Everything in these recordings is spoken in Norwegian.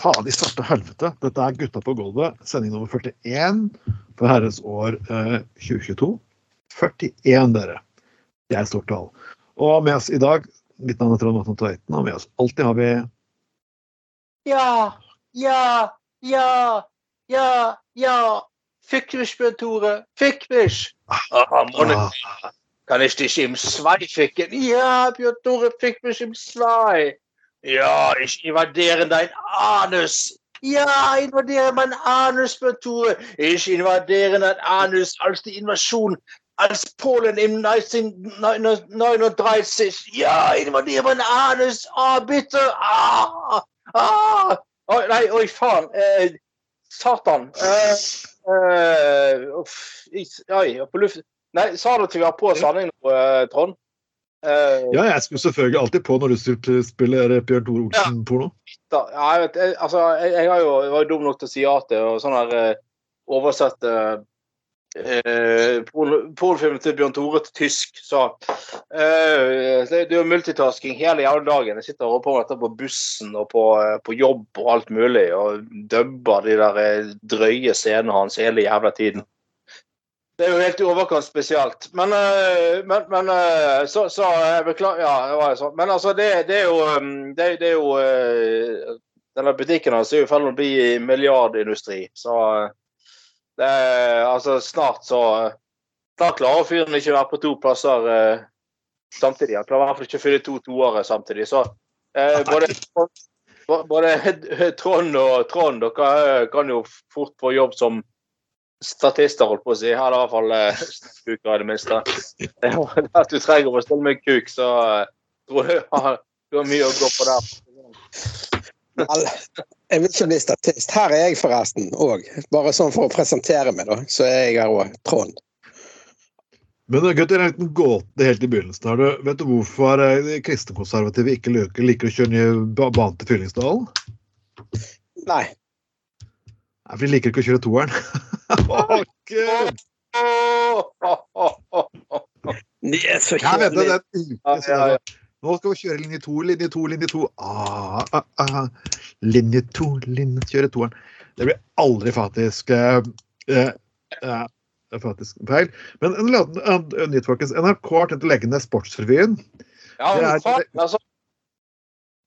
Faen i svarte helvete. Dette er Gutta på gulvet, sending nummer 41 for herrens år eh, 2022. 41, dere. Det er et stort tall. Og med oss i dag, mitt navn er Trond Matten Tveiten, og med oss alltid har vi Ja, ja, ja, ja, ja. Fick mich, Björn Tore. Fick mich. Ah, ah, Kann ich dich im Zwei ficken? Ja, Piotr fickt mich im Zwei. Ja, ich invadiere dein Anus. Ja, invadiere mein Anus, Piotr. Ich invadiere dein Anus als die Invasion als Polen im 1939. Ja, invadiere mein Anus. Oh, bitte. Ah, ah. Oh, nein, euch oh, fahren. Äh, Satan. Äh, äh, ich, oh, auf Lüfte. Nei, sa du at vi var på sending nå, eh, Trond? Uh, Ja, jeg skulle selvfølgelig alltid på når du sp- spiller Bjørn Tore Olsen-porno. ja, jeg, vet, jeg, altså, jeg, jeg, har jo, jeg var jo dum nok til å si ja til og sånn her uh, oversette porno- pornofilmen til Bjørn Tore til tysk. Så det, er jo multitasking hele jævla dagen. Jeg sitter og holder på med dette på bussen og på, på jobb og alt mulig, og dubber de der drøye scenene hans hele jævla tiden. Det er jo helt i overkant spesielt. Men, eh, men, men eh, så, så jeg beklager Ja, det var jo sånn. Men altså, det, det er jo um, Det, det er jo eh, Denne butikken hans er jo i ferd med å bli milliardindustri. Så eh, det er altså snart så Da klarer fyren ikke å være på to plasser eh, samtidig. Han klarer i hvert fall ikke å fylle to toere samtidig. Så eh, både, både Trond og Trond dere eh, kan jo fort få jobb som statister, holdt på å si. Her er det i hvert fall eh, kuker, i det minste. Det At du trenger å bestille med kuk, så eh, tror jeg du har, du har mye å gå på der. Vel, jeg vil ikke bli statist. Her er jeg forresten òg. Bare sånn for å presentere meg, da. Så er jeg her òg. Trond. Men eh, gutter, en liten gåte helt i begynnelsen. her. du, vet du hvorfor eh, kristenkonservative ikke liker, liker å kjøre ny bane til Fyllingsdalen? Nei. For de liker ikke å kjøre toeren. Er Jeg vet det, det er. Nå skal vi kjøre linje to, linje to, linje to. Ah, ah, ah. Linje to, linje kjøre toeren. Det blir aldri faktisk eh, eh, eh, faktisk feil. Men nytt, folkens. NRK har tenkt å legge ned Sportsrevyen. Ja, Det er- det, altså.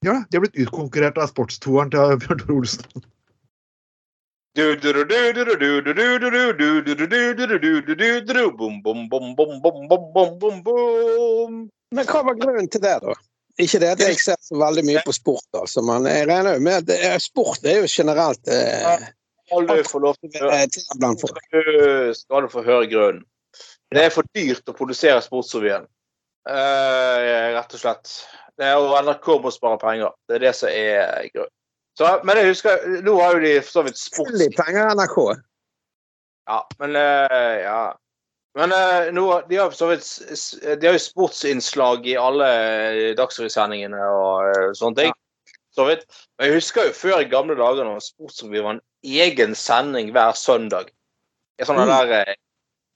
Ja, de har blitt utkonkurrert av sportstoeren til Bjørn Tore Olsen. Men hva var grunnen til det, da? Ikke det at jeg ser så veldig mye på sport, altså, men jeg regner jo med at er- sport er jo generelt eh, få lov til å eh, skal du få høre grunnen. Det er for dyrt å produsere Sportsrevyen. Eh, rett og slett. Det er jo NRK må spare penger. Det er det som er grunnen. Så, men jeg husker, nå har jo de for så vidt sports... Penger, NRK. Ja, men uh, ja. Men uh, nå, de har så vidt De har jo sportsinnslag i alle dagsrevysendingene og eh, sånne ting. Så vidt. Men jeg husker jo før i gamle dager når Sportsrevy var en egen sending hver søndag. Sånn Mm. der, eh,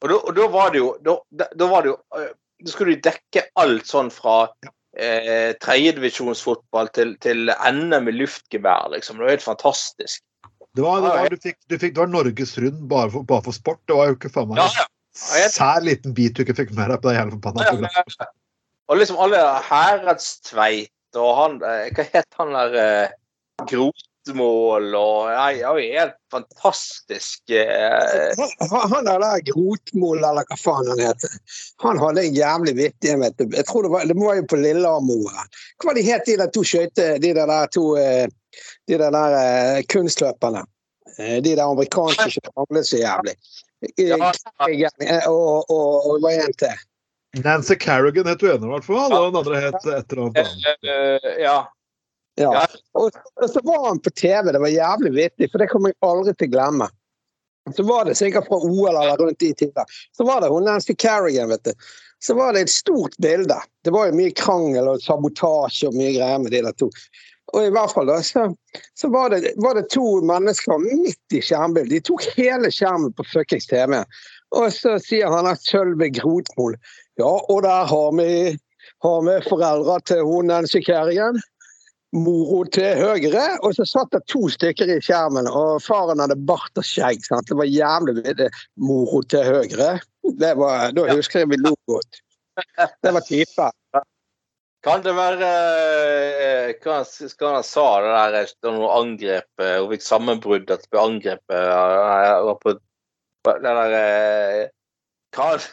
og, da, var det jo Da, da- var det jo eh, Da skulle de dekke alt sånn fra eh, tredjedivisjonsfotball til, til NM i luftgevær, liksom. Det var helt fantastisk. Det var, det var, du fikk, du fikk, det var Norges Rund bare for, bare for sport. Det var jo ikke faen meg Ja, ja. Jeg- sær liten bit du ikke fikk med deg på det hele forbanna Ja. Og liksom alle Heredstveit og han eh, Hva het han der eh, Grotmål og Nei, han er helt fantastisk eh, Han han der Grotmol, eller hva faen han heter, han hadde en jævlig vittig en, vet du. Jeg tror det var, det var jo på Lillehammer. Hva var de het de der to skøyte... De der, der to eh, De der, der eh, kunstløperne. Eh, De der amerikanske som ramlet så jævlig. Ja, Og, og, og hva er en til? Nancy Carrigan het hun ene, i hvert fall. Og den andre het et eller annet ja. Ja. Og, så var han på TV, det var jævlig vittig, for det kommer jeg aldri til å glemme. Så var det sikkert fra OL eller rundt de tider. Så var det hun Nancy Carrigan, vet du. Så var det et stort bilde. Det var jo mye krangel og sabotasje og mye greier med de der to. Og i hvert fall da, så, så var, det, var det to mennesker midt i skjermbildet. De tok hele skjermen på fuckings TV. Og så sier han at Sølve Grotmol Ja, og der har vi, har vi foreldra til hun Nancy Carrigan moro til høyre, og så satt det to stykker i skjermen, og faren hadde bart og skjegg. Sant? Det var jævlig mye Moro til høyre. Det var, da husker jeg vi lo godt. Det var type. Kan det være eh, Hva skal han sa det der eh, da hun angrep eh, Hun fikk sammenbrudd at hun ble angrepet eh, var på Det der eh, kan,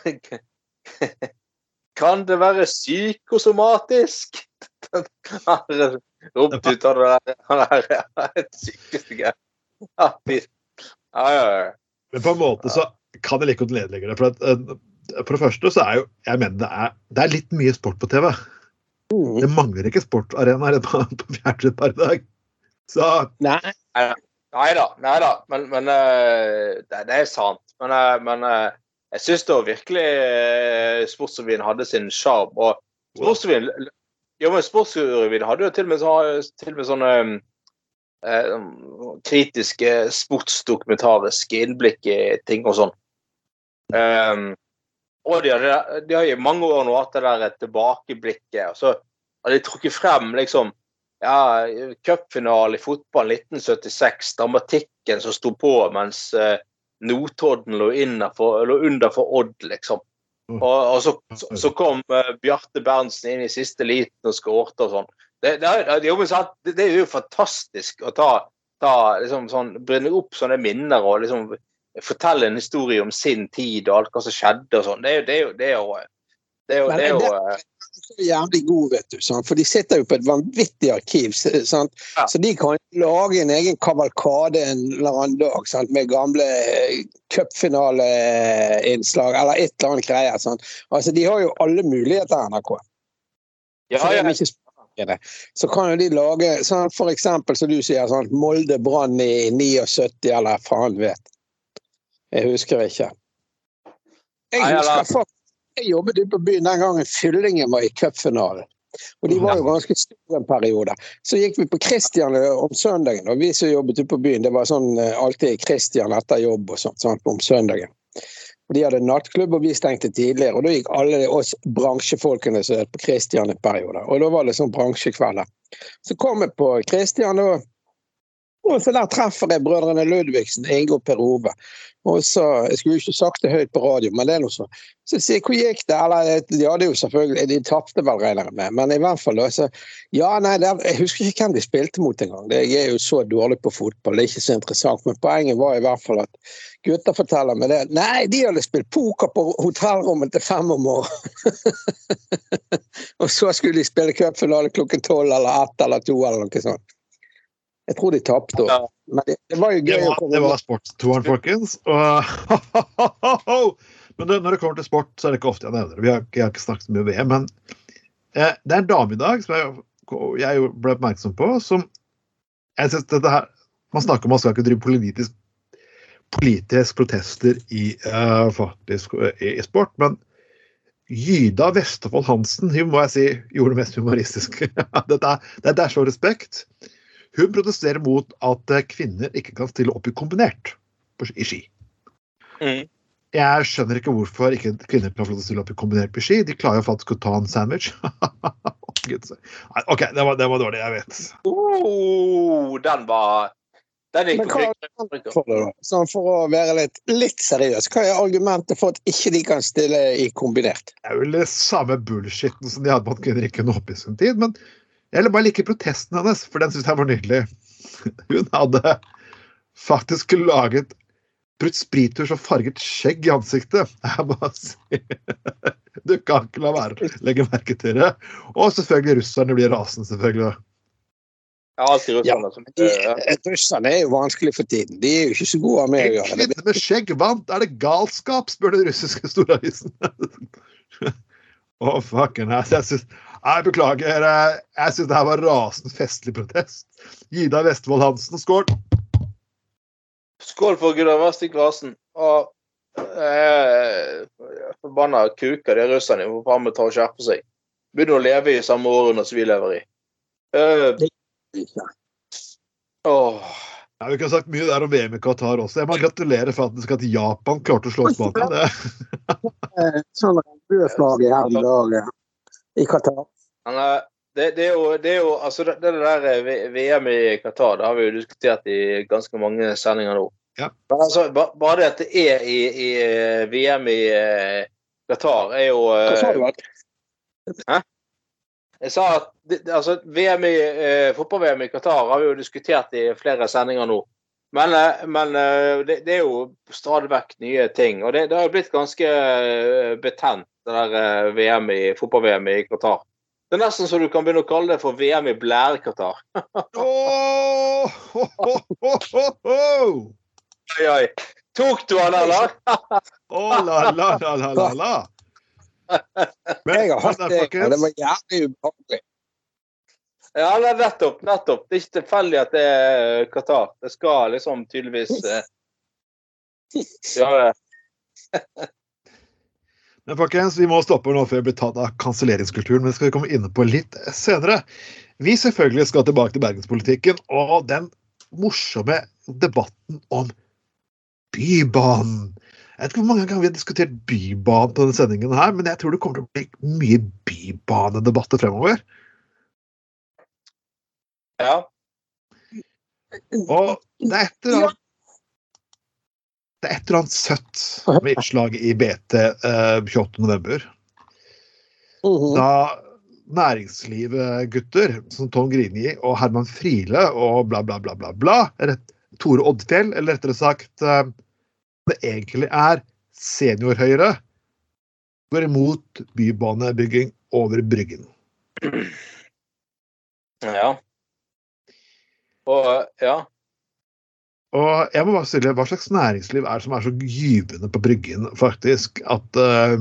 kan det være psykosomatisk? Ropte ut av det der Han er det sykeste greia. Ja, ja. Men på en måte så kan jeg like godt nedlegge det. For, at, eh, for det første så er jo Jeg mener det er, det er litt mye sport på TV. Mm. Det mangler ikke sportarenaer på, på fjernsyn per dag. Så Nei, Nei da, nei da. Men, men eh, det, det er sant. Men, eh, men jeg syns da virkelig Sportsrevyen hadde sin sjarm. Og Sportsrevyen ja, men Sportsrevyen hadde jo til og med, til og med sånne eh, kritiske sportsdokumentariske innblikk i ting og sånn. Um, og de, hadde, de har i mange år nå hatt det der tilbakeblikket. og så har de trukket frem liksom ja, cupfinale i fotball 1976, dramatikken som sto på mens eh, Notodden lå, lå under for Odd, liksom. Mm. Og, og så, så, så kom eh, Bjarte Berntsen inn i siste liten og skårte og sånn. Det, det, det, det, det er jo fantastisk å ta, ta liksom sånn, Brenne opp sånne minner og liksom fortelle en historie om sin tid og alt hva som skjedde og sånn. Det er jo det er jo, det er jo, det er jo, det er jo det- så jævlig god, vet du. Sant? For de sitter jo på et vanvittig arkiv. Sant? Ja. Så de kan lage en egen kavalkade en eller annen dag sant? med gamle eh, cupfinaleinnslag eller et eller annet greier. Altså, de har jo alle muligheter, NRK. ja. Så kan jo de lage sånn, for eksempel, som du sier, sånn, Molde Brann i 79, eller faen vet. Jeg husker ikke. Jeg husker faktisk jeg jobbet ute på byen den gangen Fyllingen var i cupfinalen. Og de var jo ganske store en periode. Så gikk vi på Christian om søndagen, og vi som jobbet ute på byen, det var sånn eh, alltid Christian etter jobb og sånt, sånn om søndagen. Og De hadde nattklubb, og vi stengte tidligere. Og da gikk alle oss bransjefolkene som het på Christian en periode. Og da var det sånn bransjekvelder. Så kom jeg på Christian, og, og så der treffer jeg brødrene Ludvigsen, Inge og Per Ove. Og så, Jeg skulle jo ikke sagt det høyt på radio, men det er noe sånn. Så sier jeg hvor gikk det? Eller de hadde jo selvfølgelig De tapte vel, regner jeg med. Men i hvert fall så Ja, nei, det, er- jeg husker ikke hvem de spilte mot engang. det- Jeg er jo så dårlig på fotball, det er ikke så interessant. Men poenget var i hvert fall at gutter forteller meg det. Nei, de hadde spilt poker på hotellrommet til fem om morgenen. Og så skulle de spille cupfinale klokken tolv eller ett eller to eller noe sånt. Jeg tror de tapte òg. Men det, det var jo det gøy å var, det var sportstoeren, folkens. Men det, når det kommer til sport, så er det ikke ofte jeg nevner det. Vi har, jeg har ikke snakket så mye om VM, men eh, det er en dame i dag som jeg, jeg ble oppmerksom på, som jeg synes dette her Man snakker om man skal ikke drive politisk, politisk protester i, uh, faktisk, i, i sport, men Gyda Vestefold Hansen hun må jeg si gjorde det mest humoristiske. Dette dette er så respekt. Hun protesterer mot at eh, kvinner ikke kan stille opp i kombinert i ski. Mm. Jeg skjønner ikke hvorfor ikke kvinner kan få stille opp i kombinert på ski. De klarer jo faktisk å ta en sandwich. OK, det var, det var dårlig, jeg vet. Oh, den var Den gikk på for. Sånn for å være litt, litt seriøs, hva er argumentet for at ikke de kan stille i kombinert? Det er vel det samme bullshitten som de hadde med at kvinner ikke kunne hoppe i sin tid. Men vil bare like protesten hennes, for den syns jeg var nydelig. Hun hadde faktisk laget brutt sprittusj og farget skjegg i ansiktet. Jeg bare sier Du kan ikke la være å legge merke til det. Og selvfølgelig russerne blir rasende, selvfølgelig. Ja, alltid russerne som De, ja. russerne er jo vanskelig for tiden. De er jo ikke så gode med å gjøre. det. kvinne med skjegg vant! Er det galskap? spør den russiske storavisen. Å, fucken ass. Jeg syns Jeg beklager. eh, Jeg syns det her var rasende festlig protest. Gida Vestfold Hansen, skål! Skål for Gunnar Vest Larsen. Og eh, forbanna kuker, de russerne. Må faen meg ta og skjerpe seg. Begynner å leve i samme årene som vi lever i. Uh, oh. Ja, vi kunne sagt mye der om VM i Qatar også. Jeg må gratulere faktisk at Japan klarte å slå Spania. Det. Eh, Sånn regnbueflagg her i dag eh, i Qatar. Det, det, er jo, det er jo altså det, det der eh, VM i Qatar, det har vi jo diskutert i ganske mange sendinger nå. Ja. Men altså, ba, bare det at det er i, i eh, VM i eh, Qatar, er jo Hva sa du? Hæ? Jeg sa at altså, VM i, eh, fotball-VM i Qatar har vi jo diskutert i flere sendinger nå. Men, men det, det er jo stadig vekk nye ting. Og det, har jo blitt ganske betent, det der VM i, fotball-VM i Qatar. Det er nesten så du kan begynne å kalle det for VM i blære-Qatar. Åh, ho, ho, ho, ho, ho. Oi, oi. Tok du han, eller? Åh, la, la, la, la, la, la. Men, Jeg har hatt det, og det var jævlig ubehagelig. Ja, nettopp. nettopp. Det er ikke tilfeldig at det er Qatar. Det skal liksom tydeligvis eh, gjøre men folkens, vi må stoppe nå før vi blir tatt av kanselleringskulturen. Men det skal vi komme inn på litt senere. Vi selvfølgelig skal tilbake til bergenspolitikken og den morsomme debatten om Bybanen. Jeg vet ikke hvor mange ganger vi har diskutert Bybanen på denne sendingen, her, men jeg tror det kommer til å bli mye bybanedebatter fremover. Ja. Og det er et eller annet det er et eller annet søtt med innslaget i BT eh, 28.11. Mhm. Da næringslivet-gutter som Tom Grini og Herman Friele og bla, bla, bla, bla, bla, rett, Tore Oddfjell, eller rettere sagt eh, det egentlig er senior-Høyre, går imot bybanebygging over Bryggen. ja. Og ja. Og jeg må bare stille, Hva slags næringsliv er det som er så gyvende på Bryggen faktisk, at uh,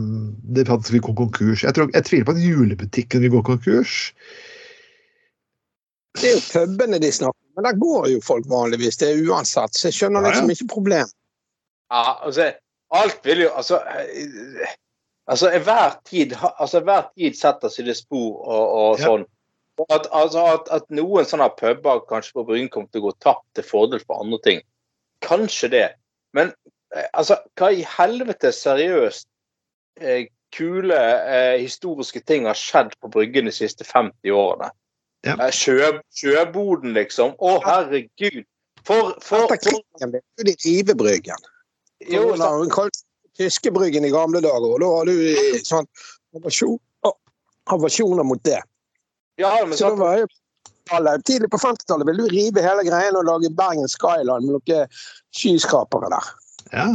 det faktisk vil gå konkurs? Jeg, tror, jeg tviler på at julebutikken vil gå konkurs. Det er jo pubene de snakker om, men der går jo folk vanligvis. Det er uansett, så jeg skjønner Ja, ja. liksom ikke problem. ja altså, alt vil jo Altså, altså hver tid, altså, hver tid setter sine spor og, og sånn. Og At, altså, at, at noen sånne puber kanskje på Bryn kommer til å gå tapt til fordel for andre ting. Kanskje det. Men eh, altså, hva i helvete seriøst eh, kule eh, historiske ting har skjedd på Bryggen de siste 50 årene? Ja. Eh, Sjø, sjøboden, liksom. Å, herregud. For, for, for jo de rivebryggen. jo, Jo, Tyskebryggen i gamle dager, og da har du sånn avasjoner mot det. Ja, men Så da sant. var jo Tidlig på 50-tallet ville du rive hele greien og lage Bergen Skyline med noen skyskrapere der. Ja.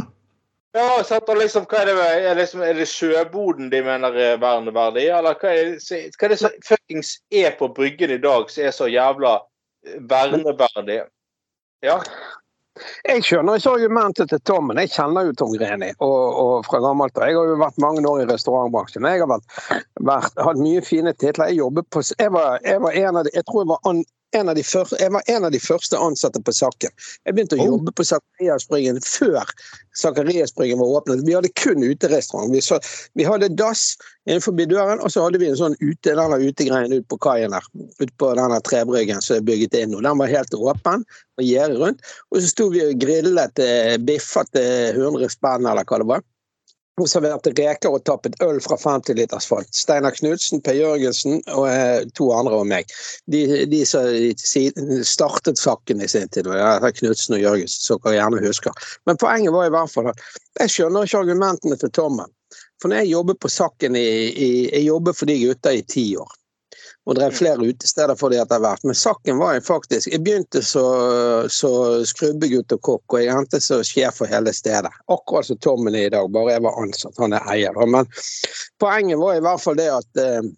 Ja, sant, og liksom, hva er det, er, det liksom, er det sjøboden de mener er verneverdig, eller hva er, det- hva er det som fuckings er på Bryggen i dag som er så jævla verneverdig? Ja. Jeg skjønner ikke argumentet til Tom, men jeg kjenner jo Tom Greni og, og fra gammelt av. Jeg har jo vært mange år i restaurantbransjen. Jeg har vært, vært, hatt mye fine titler. Jeg jobbet på Jeg var, jeg var en av de Jeg tror jeg var an, de første, jeg var en av de første ansatte på Sakken. Jeg begynte å Oh. jobbe på Sakariasbryggen før Sakariasbryggen var åpnet. Vi hadde kun uterestaurant. Vi, så, vi hadde dass innenfor døren, og så hadde vi en sånn ute, denne utegreien ut på kaien der. Ut på denne trebryggen som er bygget inn. og Den var helt åpen og gjerdet rundt. Og så sto vi og grillet eh, biffer til 100 spenn, eller hva det var. Og serverte reker og tappet øl fra 50 liters fat. Steinar Knutsen, Per Jørgensen og eh, to andre og meg. De, de som startet saken i sin tid, ja, Knutsen og Jørgensen, som dere gjerne husker. Men poenget var i hvert fall at jeg skjønner ikke argumentene til Tommen. For når jeg jobbet på Sakken i, i Jeg jobbet for de gutta i ti år. Og drev flere utesteder for dem etter hvert. Men Sakken var jeg faktisk Jeg begynte så skrubbegutt og kokk, og jeg endte som sjef for hele stedet. Akkurat som Tommen er i dag, bare jeg var ansatt. Han er eier. Men poenget var i hvert fall det at eh,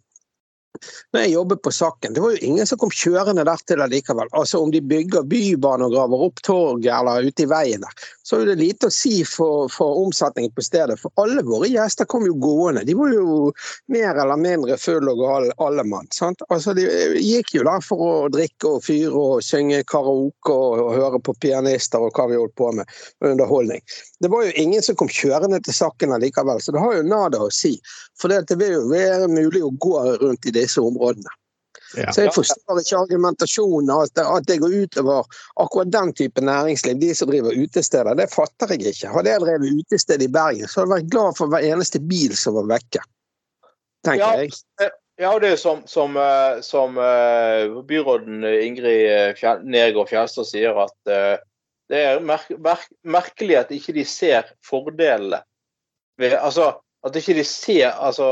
når jeg jobbet på Sakken, det var jo ingen som kom kjørende der til allikevel. Altså Om de bygger bybane og graver opp torg eller ute i veien der, så er det lite å si for, for omsetningen på stedet. For alle våre gjester kom jo gående. De var jo mer eller mindre full og gal alle mann. sant? Altså De gikk jo der for å drikke og fyre og synge karaoke og, og høre på pianister og hva vi holdt på med. Underholdning. Det var jo ingen som kom kjørende til Sakken allikevel, så det har jo nada å si. For det vil jo være mulig å gå rundt i disse områdene. Ja. Så jeg forstår ikke argumentasjonen at det, at det går utover akkurat den type næringsliv, de som driver utesteder. Det fatter jeg ikke. Hadde jeg drevet utested i Bergen, så hadde jeg vært glad for hver eneste bil som var vekke. Tenker Ja, jeg. Ja, det er som, som, eh, som eh, byråden Ingrid Fjell, Nergård Fjelstad sier, at eh, det er merk, merk, merkelig at ikke de ser fordelene ved Altså at ikke de ser altså,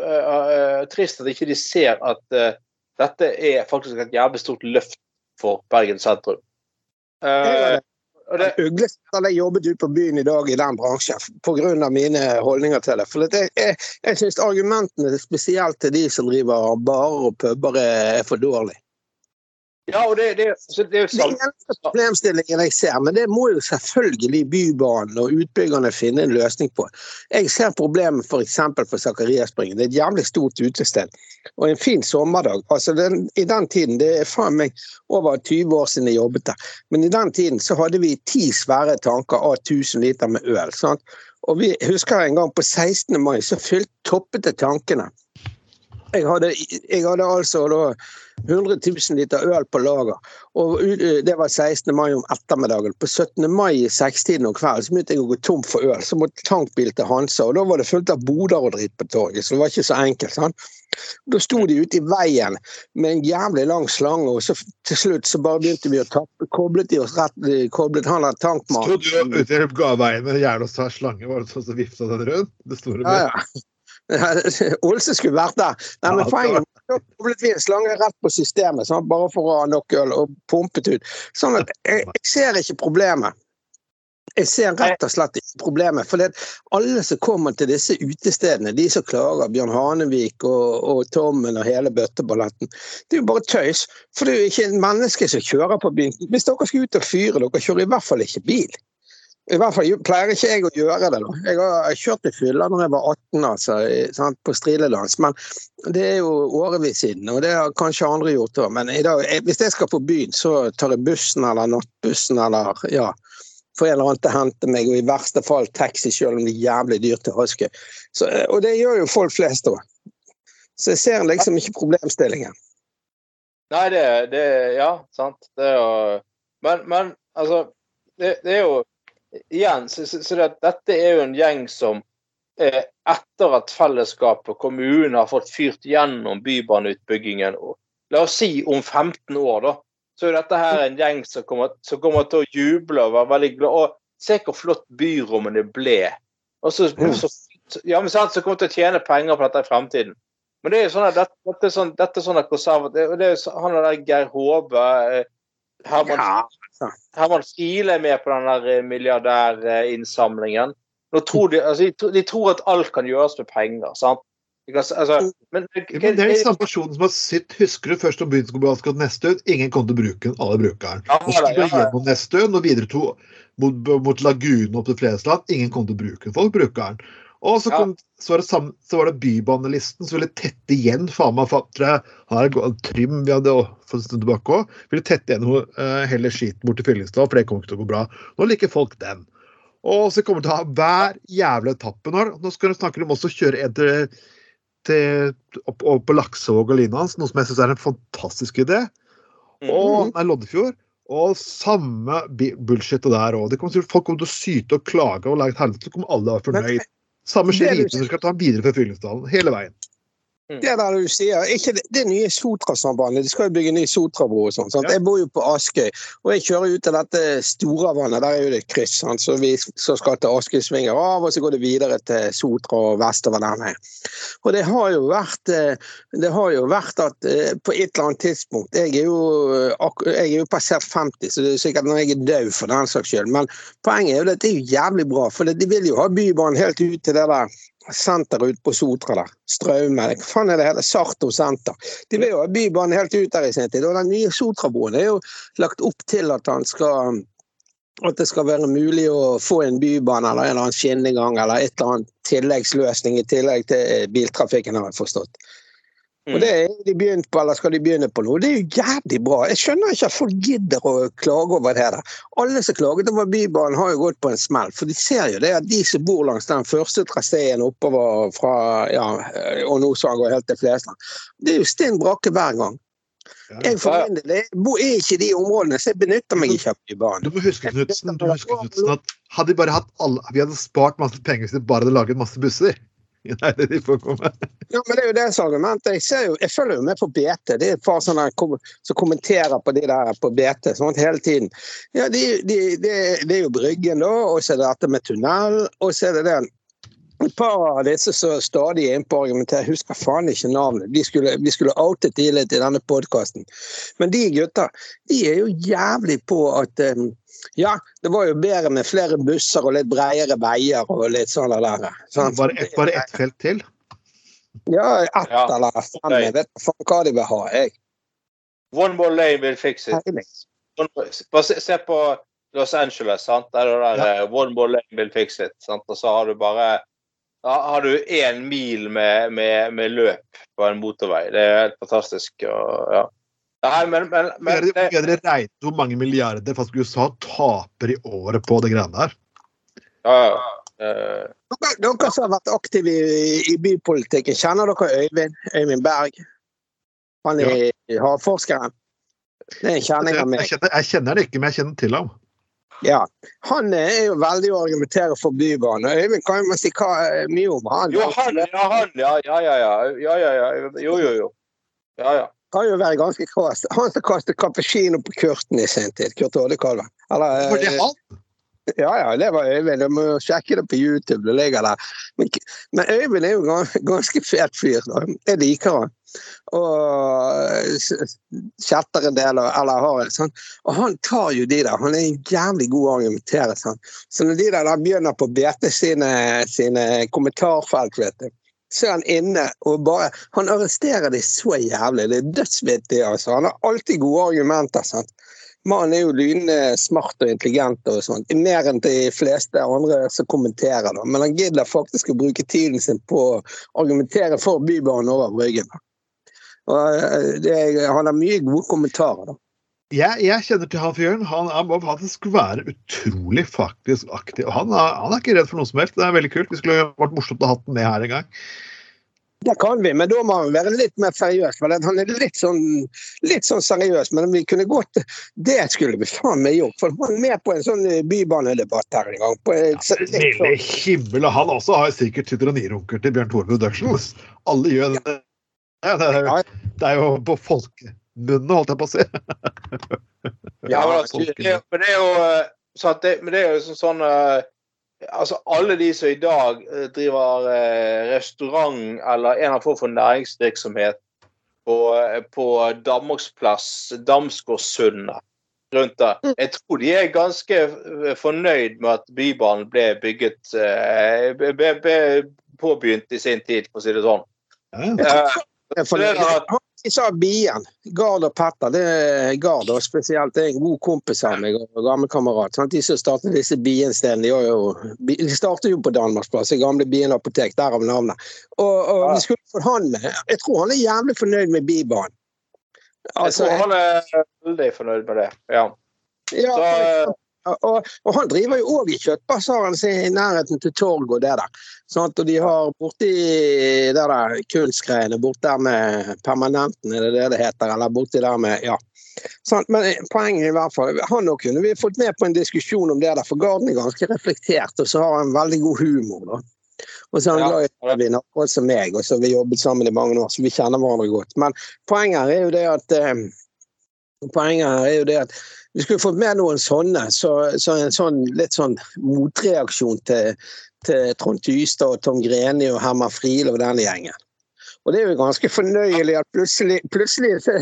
eh, eh, Trist at ikke de ser at eh, dette er faktisk et jævlig stort løft for Bergen sentrum. Uh, det, Ugleseth jeg jobbet ute på byen i dag i den bransjen pga. mine holdninger til det. For det, jeg jeg syns argumentene spesielt til de som driver barer og puber er, er for dårlige. Ja, og det, det, så det er jo Det er eneste problemstillingen jeg ser, men det må jo selvfølgelig Bybanen og utbyggerne finne en løsning på. Jeg ser problemet f.eks. for, for Zakariaspringen. Det er et jævlig stort utested. Og en fin sommerdag. altså den, I den tiden, det er faen meg over 20 år siden jeg jobbet der, men i den tiden så hadde vi ti svære tanker av 1000 liter med øl. sant? Og vi husker en gang på 16. mai så fylt, toppet det tankene. Jeg hadde, jeg hadde altså da 100 000 liter øl på lager. Og det var 16. mai om ettermiddagen. På 17. mai i sekstiden om kvelden så begynte jeg å gå tom for øl. Så måtte tankbil til Hansa, og da var det fullt av boder og dritt på torget. Så det var ikke så enkelt. sant? Da sto de ute i veien med en jævlig lang slange, og så til slutt så bare begynte vi å tappe. Koblet de oss rett, koblet han der Sto tankmannen. du ute i gaveien med en jævla slange? Var det sånn som vifta den rundt? Det store Ja, ja. Olse skulle vært der. Nei, men poenget at koblet vi en slange rett på systemet, sånn, bare for å ha nok øl, og pumpet ut. Sånn at jeg, jeg ser ikke problemet. Jeg ser rett og slett ikke problemet. For det alle som kommer til disse utestedene, de som klager, Bjørn Hanevik og, og Tommen og hele bøtteballetten, det er jo bare tøys. For det er jo ikke en menneske som kjører på byen. Hvis dere skal ut og fyre, dere kjører i hvert fall ikke bil. I hvert fall pleier ikke jeg å gjøre det. da. Jeg har kjørt i fylla når jeg var 18 altså, sant, på striledans, men det er jo årevis siden. Og det har kanskje andre gjort òg. Men dag, hvis jeg skal på byen, så tar jeg bussen eller nattbussen eller ja, får en eller annen til å hente meg, og i verste fall taxi, selv om det er jævlig dyrt til Aske. Så, og det gjør jo folk flest òg. Så jeg ser liksom ikke problemstillingen. Nei, det, det Ja, sant. Det er jo Men, men altså det, det er jo Igjen, så, så, så det, dette er jo en gjeng som eh, etter at fellesskapet og kommunen har fått fyrt gjennom bybaneutbyggingen og La oss si om 15 år, da. Så er dette her en gjeng som kommer, som kommer til å juble og være veldig glad. Og se hvor flott byrommene ble. Og så, så, ja, men sant, så kommer til å tjene penger på dette i fremtiden. Men det er jo sånn at dette, dette er sånn, dette er sånn at konservativ det er jo Han der Geir Håbe eh, Herman, Ja, Herman Stile er med på den der eh, milliardærinnsamlingen. De, altså, de, tror- at alt kan gjøres med penger. sant? Kan, altså, men, Ja, men det er den samme personen som har sett Husker du først om byen skulle bli neste ut? Ingen kom til å bruke den, alle bruker den. Ja, Og så skulle ja, ja. gjennom neste ut, og videre to mot, mot lagunen opp til Flesland. Ingen kom til å bruke den. Folk bruker den. Og så, kom, så, var det sam, så var det Bybanelisten som ville tette igjen faen meg jeg, Her går Trym vi hadde å- for en stund tilbake òg. Ville tette igjen uh, hele skiten bort til Fyllingsdal, for det kommer ikke til å gå bra. Nå liker folk den. Og så kommer de til å ha hver jævla etappe nå. Nå skal de snakke om også å kjøre en til, til, opp, opp på Laksevåg og Linans, noe som jeg syns er en fantastisk idé. Og nei, Loddefjord. Og samme bullshit der òg. Folk kommer til å syte og klage og lage et helvete, så kommer alle være fornøyd. Samme skjer er lite når vi skal ta den videre fra Fyllingsdalen. Hele veien. Det der du sier, ikke det, det nye Sotrasambandet, de skal jo bygge ny Sotrabro og sånn. Ja. Jeg bor jo på Askøy, og jeg kjører ut til dette Storavannet, der er jo det et kryss, sant? så vi så skal til Askøy svinger av, og så går det videre til Sotra og vestover der nede. Og det har jo vært, eh, det har jo vært at eh, på et eller annet tidspunkt Jeg er jo, eh, jeg er jo passert 50, så det er sikkert når jeg er død for den saks skyld. Men poenget er jo at det er jo jævlig bra, for de vil jo ha Bybanen helt ut til det der senter ute på Sotra der. Straume. Hva faen er det hele? Sarto senter. De vil jo ha Bybanen helt ut der i sin tid. Og den nye Sotrabroen er jo lagt opp til at han skal at det skal være mulig å få en bybane eller en eller annen skinnegang eller et eller annet tilleggsløsning i tillegg til biltrafikken, har jeg forstått. Og det er de begynt på, eller skal de begynne på nå. Det er jo jævlig bra. Jeg skjønner ikke at folk gidder å klage over det der. Alle som klaget over Bybanen, har jo gått på en smell. For de ser jo det at de som bor langs den første traseen oppover fra ja, og nå så går helt til Flesland, det er jo stinn brakke hver gang. Jeg for min del jeg ikke i de områdene, så jeg benytter meg ikke av Bybanen. Du må huske Knutsen, at hadde vi bare hatt alle, vi hadde spart masse penger hvis vi bare hadde laget masse busser. Nei, det de får komme. Ja, men Det er jo deres argument. Jeg, jo, jeg følger jo med på BT. Det er et par sånne kom, som kommenterer på de der på BT sånn hele tiden. Ja, de, de, de, Det er jo Bryggen, da, og så er det dette med tunnel, og så er det den et par av disse som stadig er inne på å argumentere, husker faen ikke navnet. Vi skulle, vi skulle outet de litt i denne podkasten. Men de gutta, de er jo jævlig på at um, ja, det var jo bedre med flere busser og litt bredere veier og litt sånn der. Sånn. Bare, ett, bare ett felt til? Ja, ett Ja. eller fem. Jeg vet faen hva de vil ha, jeg. One more lane will fix it. Bare se på Los Angeles. sant? Der er det der, ja. One more lane will fix it. sant? Og så har du bare da har du én mil med, med, med løp på en motorvei. Det er helt fantastisk. Og, ja. Nei, men, men, men det, dere regnet hvor mange milliarder faktisk USA taper i året på det greiene der. ja, ja. Eh, Dere, dere som har vært aktive i, i bypolitikken, kjenner dere Øyvind? Øyvind Berg? Han er havforskeren. Det er en kjenning av Jeg, kjenner, jeg kjenner det ikke, men jeg kjenner til ham. Ja. Han er jo veldig å argumentere for Bybanen. Øyvind kan jo man si hva, mye om han. jo, han, ja, han, ja, ja, ja, ja, ja, ja, ja. Jo, jo, jo. Ja, ja. Kan jo være ganske krass. Han som kastet cappuccino på Kurten i sin tid. Kurt Oddekalven. Var det eh, han? Ja, ja, det var Øyvind. Du må sjekke det på YouTube. Det ligger der. Men, men Øyvind er jo gans- ganske fet fyr. Da. Jeg liker han. Og chatter en del, eller har en sånn. Og han tar jo de der. Han er en jævlig god å argumentere. Sånn. Så når de der, der begynner på BT sine, sine kommentarfelt, vet du, så er han inne og bare Han arresterer de så jævlig. Det er dødsvittig, altså. Han har alltid gode argumenter. sant? Mannen er jo lynsmart smart og intelligent og sånt. Mer enn de fleste andre som kommenterer. da. Men han gidder faktisk å bruke tiden sin på å argumentere for Bybanen over Bryggen. Og eh, det, han har mye gode kommentarer. da. Jeg, jeg kjenner til han fyren. Han er må faktisk være utrolig faktisk aktiv. Han er, han er ikke redd for noe som helst. Det er veldig kult. Vi skulle vært morsomt å ha den med her en gang. Det kan vi, men da må han være litt mer seriøs. For han er litt sånn, litt sånn seriøs, men vi kunne gått Det skulle vi faen meg gjort. For han er med på en sånn eh, bybanedebatt her en gang. På litt Lille himmel, han også har sikkert sitter og nirunker til Bjørn Tore Productions. Alle gjør det. Ja, det, er, det er jo på folkemunne, holdt jeg på å si. Ja, men, altså, det, men det er jo eh, det, men det er jo sånn, sånn eh, Altså, alle de som i dag eh, driver restaurant eller en eller annen form for næringsvirksomhet på, på Danmarksplass, Damsgårdssundet rundt der, jeg tror de er ganske fornøyd med at Bybanen ble bygget ble, ble, påbegynt i sin tid, for å si det sånn. Ja. Eh, Jeg er Det sa Bien. Gard og Petter. det er Gard og spesielt. Det er en god kompis av meg og gammel kamerat. De som startet disse Bien-stedene, de, de startet jo på Danmarksplass, i gamle Bien apotek, derav navnet. Og, og Ja. vi skulle fått han med. Jeg tror han er jævlig fornøyd med Bybanen. jeg Altså, tror han er veldig fornøyd med det. Ja. ja, Så. Og, og han driver jo òg i kjøttbasaren sin i nærheten til torg og det der. Sånn Og de har borti det der kunstgreiene, bort der med permanenten, er det det det heter? Eller borti der med Ja. Sånn, Men eh, poenget i hvert fall, han òg kunne vi fått med på en diskusjon om det der, for Garden er ganske reflektert, og så har han veldig god humor, da. Og så er han glad i Øyvind, akkurat som meg, og så har vi jobbet sammen i mange år, så vi kjenner hverandre godt. Men poenget her er jo det at eh, Poenget her er jo det at vi skulle fått med noen sånne, så, så en sånn litt sånn motreaksjon til, til Trond Tystad og Tom Greni og Herman Friele og den gjengen. Og det er jo ganske fornøyelig at plutselig, plutselig så,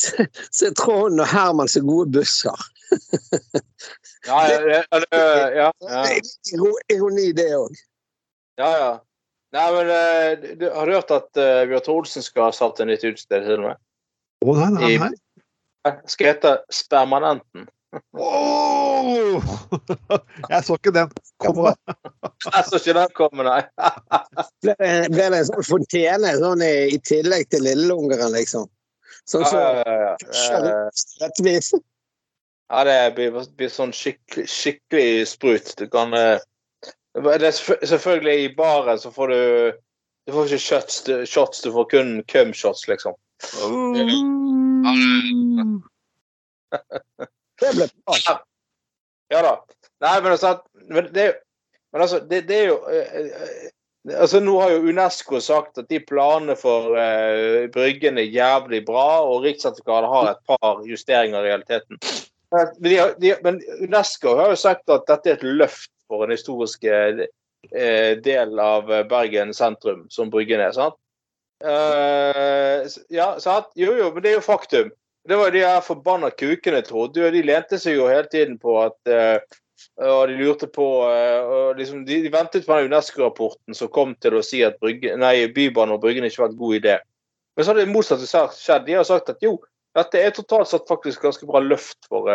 så, så er Trond og Herman så gode busser. Ja, ja, ja, ja, er ironi, det òg. ja, ja. Nei, men eh, du, Har hørt at uh, Bjørn Olsen skal ha satt et nytt utsted til og med? Å nei, nei, nei. Skal hete Spermanenten. Åh! Jeg så ikke den komme. Jeg så ikke den komme, nei. Ble det, ble det en sånn fontene sånn i, i tillegg til Lillelungeren, liksom? Sånn som så ja, ja, ja. Rettvis. Ja, det blir, blir sånn skikkelig, skikkelig sprut. Du kan eh, Det er selvfølgelig i baren så får du Du får ikke shots, du, shots, du får kun cum-shots, liksom. Det ble bra. Ja da. Nei, men altså, men det, men altså, det, det er jo eh, eh, Altså, Nå har jo Unesco sagt at de planene for uh, Bryggen er jævlig bra, og Riksantikvaren har et par justeringer i realiteten. Men, de, de, men Unesco har jo sagt at dette er et løft for en historisk eh, del av Bergen sentrum, som Bryggen er. sant? S- ja, sant? Jo, jo, men det er jo faktum. Det var de her forbanna kukene trodde jo. De lente seg jo hele tiden på at uh, og de lurte på eh, og liksom, de, de ventet på den UNESCO-rapporten som kom til å si at brygge, nei, Bybanen og Bryggen ikke var en god idé. Men så har det motsatte skjedd. De har sagt at jo, dette er totalt sett faktisk ganske bra løft for,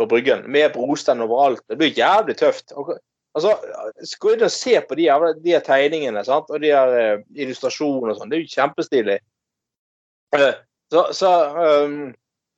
for Bryggen. Med brostein overalt. Det blir jævlig tøft. Altså, Gå inn og se på de, de tegningene sant? og de her eh, illustrasjonene og sånn. Det er jo kjempestilig. Eh, så, så um,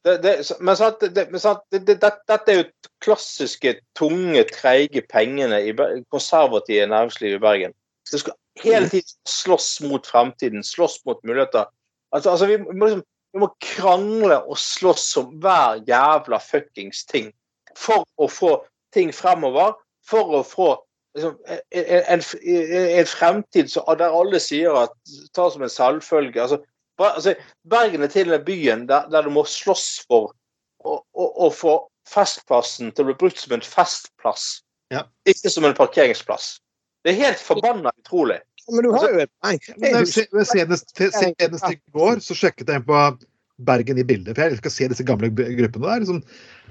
det, det, så- men sant, det, men sant, det, det, det, dette er jo klassiske tunge, treige pengene i konservative næringsliv i Bergen. Det skal hele tiden slåss mot fremtiden, slåss mot muligheter. Altså, altså vi, må liksom, vi må krangle og slåss om hver jævla fuckings ting for å få ting fremover. For å få liksom, en, en, en fremtid så, der alle sier at ta som en selvfølge. Altså, altså, Bergen er til og med byen der, der du må slåss for å, å, å få Festplassen til å bli brukt som en festplass, Ja. ikke som en parkeringsplass. Det er helt forbanna utrolig. Men du har jo et poeng. Men Senest, senest i går så sjekket jeg på Bergen i bildet, for jeg elsker å se disse gamle gruppene der. Liksom,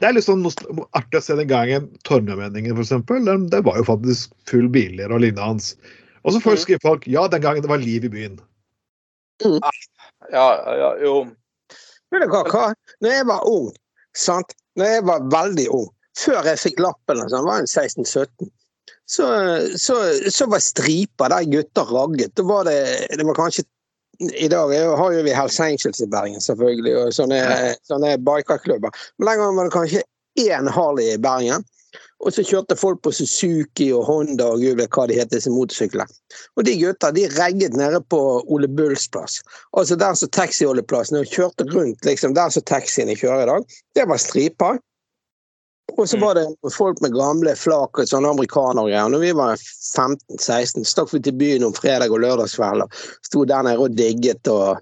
det er litt sånn artig å se den gangen Torgallmenningen, f.eks. Det var jo faktisk full biler og lignende. Og så får Mhm. skriver folk ja, den gangen det var liv i byen. Ja, ja, jo. Vet du hva, hva? Når jeg var ung, sant? Når jeg var veldig ung, før jeg fikk lappen, altså, jeg var en 16-17, så, så, så var striper der gutter ragget. Da var det, det var kanskje i dag har jo vi Hells Angels i Bergen, selvfølgelig, og sånne, sånne bikerklubber. Men den gangen var det kanskje én Harley i Bergen. Og så kjørte folk på Suzuki og Honda og gud vet hva de het, disse motorsyklene. Og de gutta de regget nede på Ole Bulls plass. Altså der som taxiholdeplassen og kjørte rundt liksom, der som taxiene kjører i dag. Det var striper. Og så Mm. var det folk med gamle flak og sånne amerikanere og greier. Når vi var 15-16, stakk vi til byen om fredag og lørdagskveld og sto der nede og digget og,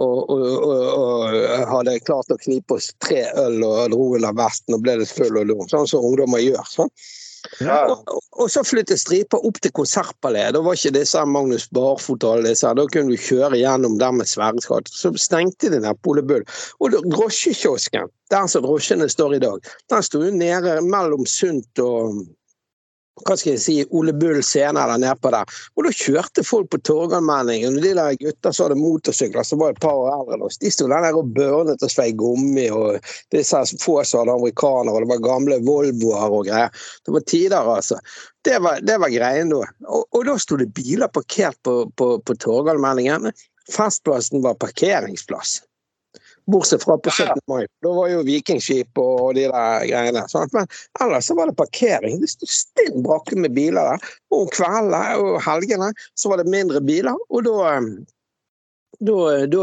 og, og, og hadde klart å knipe oss tre øl og dro under vesten og ble litt full og lo. Sånn som ungdommer gjør. sånn. Og, og- så flyttet striper opp til Konsertpalet. Da var ikke disse Magnus Barfot alle disse. Da kunne du kjøre gjennom der med Sverres. Så stengte de der Pole Bull. Og drosjekiosken, der som drosjene står i dag, den sto jo nede mellom Sunt og hva skal jeg si, Ole Bull scene der nedpå der. Og da kjørte folk på Torgallmenningen. De der gutta som hadde motorsykler, som var et par år eldre enn oss, de sto der og børnet og svei gummi. Og disse få som hadde amerikanere, og det var gamle Volvoer og greier. Det var tider, altså. Det var, det var greien da. Og, og da sto det biler parkert på, på, på Torgallmenningen. Festplassen var parkeringsplass. Bortsett fra på 17. mai. Da var jo vikingskip og de der greiene. Sant? Men ellers så var det parkering. Det sto stinn brakke med biler der. Og om kveldene og helgene så var det mindre biler. Og da eh, da, da,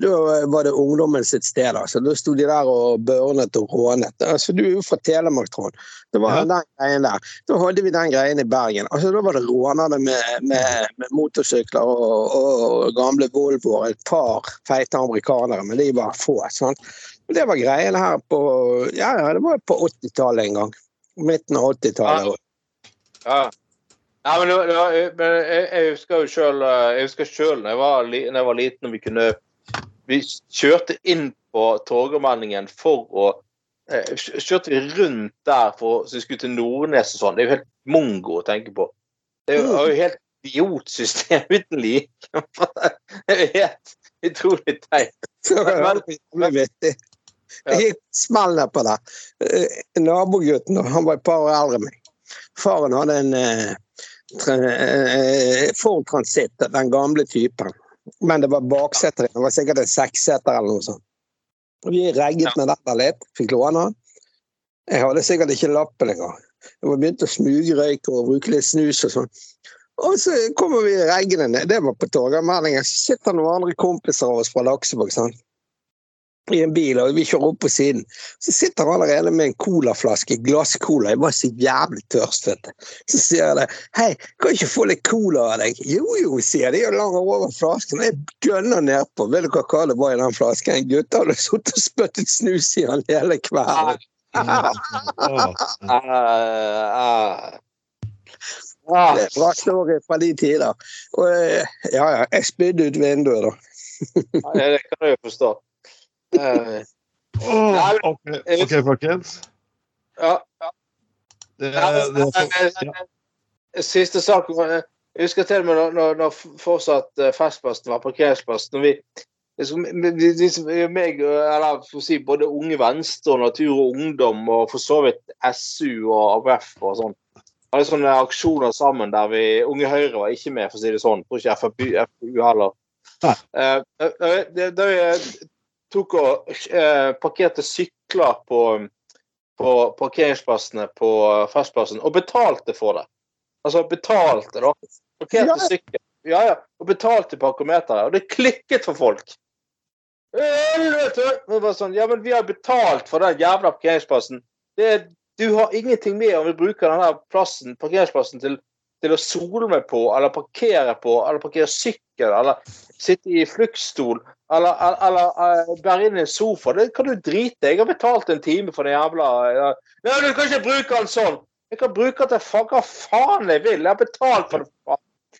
da var det ungdommen sitt sted. altså. Da sto de der og børnet og rånet. Altså, du er jo fra Telemark, Trond. Det var Ja. den greien der. Da hadde vi den greien i Bergen. Altså, Da var det rånerne med, med, med motorsykler og, og gamle Volvoer. Et par feite amerikanere, men de var få. sant? Og Det var greien her på ja, ja, det var på 80-tallet en gang. Midten av 80-tallet. Ja. Ja. Nei, men, det var- men jeg, jeg husker jo sjøl Jeg husker selv når jeg var, når jeg var liten og vi kunne Vi kjørte inn på Torgallmenningen for å eh, Kjørte vi rundt der for, så vi skulle til Nordnes og sånn. Det er jo helt mongo å tenke på. Det er jo, helt idiotsystem uten like. Det er helt utrolig teit. Jeg smeller på det. Eh, Nabogutten han var et par år eldre enn meg. Faren hadde en eh, tra- transitt, den gamle typen. Men det var bakseter. Det var sikkert en seksseter eller noe sånt. Vi regget med dette litt. Fikk låne. Jeg hadde sikkert ikke lappen engang. Jeg var begynt å smugrøyke og bruke litt snus og sånn. Og så kommer vi reggende ned. Det var på Torgallmenningen. Så sitter noen andre kompiser av oss fra Laksevåg. I en bil, og vi kjører opp på siden. Så sitter han allerede med en colaflaske, glasscola. Jeg var så jævlig tørst, vet du. Så sier jeg det. 'Hei, kan ikke få litt cola av deg?' 'Jo, jo', sier de, og langer over flasken. Jeg gønner nedpå. Vet du hva det var i den flasken? En gutt hadde sittet og spyttet snus i den hele kvelden. Ah, ah. Det er bra story fra de tider. Og eh, ja, ja, jeg spydde ut vinduet, da. det kan jeg jo forstå. Eh, åh, ok, folkens. ja. Det, Ja, det, men, eh, Siste sak. eh, Jeg husker til og med når, når, når fortsatt eh, Festplassen var parkeringsplass. Når vi, liksom, vi meg, eh, eller for å si både Unge Venstre og Natur og Ungdom og for så vidt SU og AUF og sånn, hadde sånne aksjoner sammen der vi Unge Høyre var ikke med, for å si det sånn. Tror ikke FPU, heller. Eh, eh, Da vi tok og eh, parkerte sykler på på parkeringsplassene på Festplassen og betalte for det. Altså betalte, da. Parkerte Ja. sykkel. Ja, ja. Og betalte parkometeret. Og det klikket for folk. Helvete! Det var sånn, ja, men vi har betalt for den jævla parkeringsplassen. Det, du har ingenting med om vi bruker denne plassen, parkeringsplassen til, til å sole meg på, eller parkere på, eller parkere sykkel, eller sitte i fluktstol, eller, eller, eller eh, bære inn i en sofa. Det kan du drite i. Jeg har betalt en time for den jævla ja. Nei, du kan ikke bruke den sånn! Jeg kan bruke den til hva faen jeg vil. Jeg har betalt for det.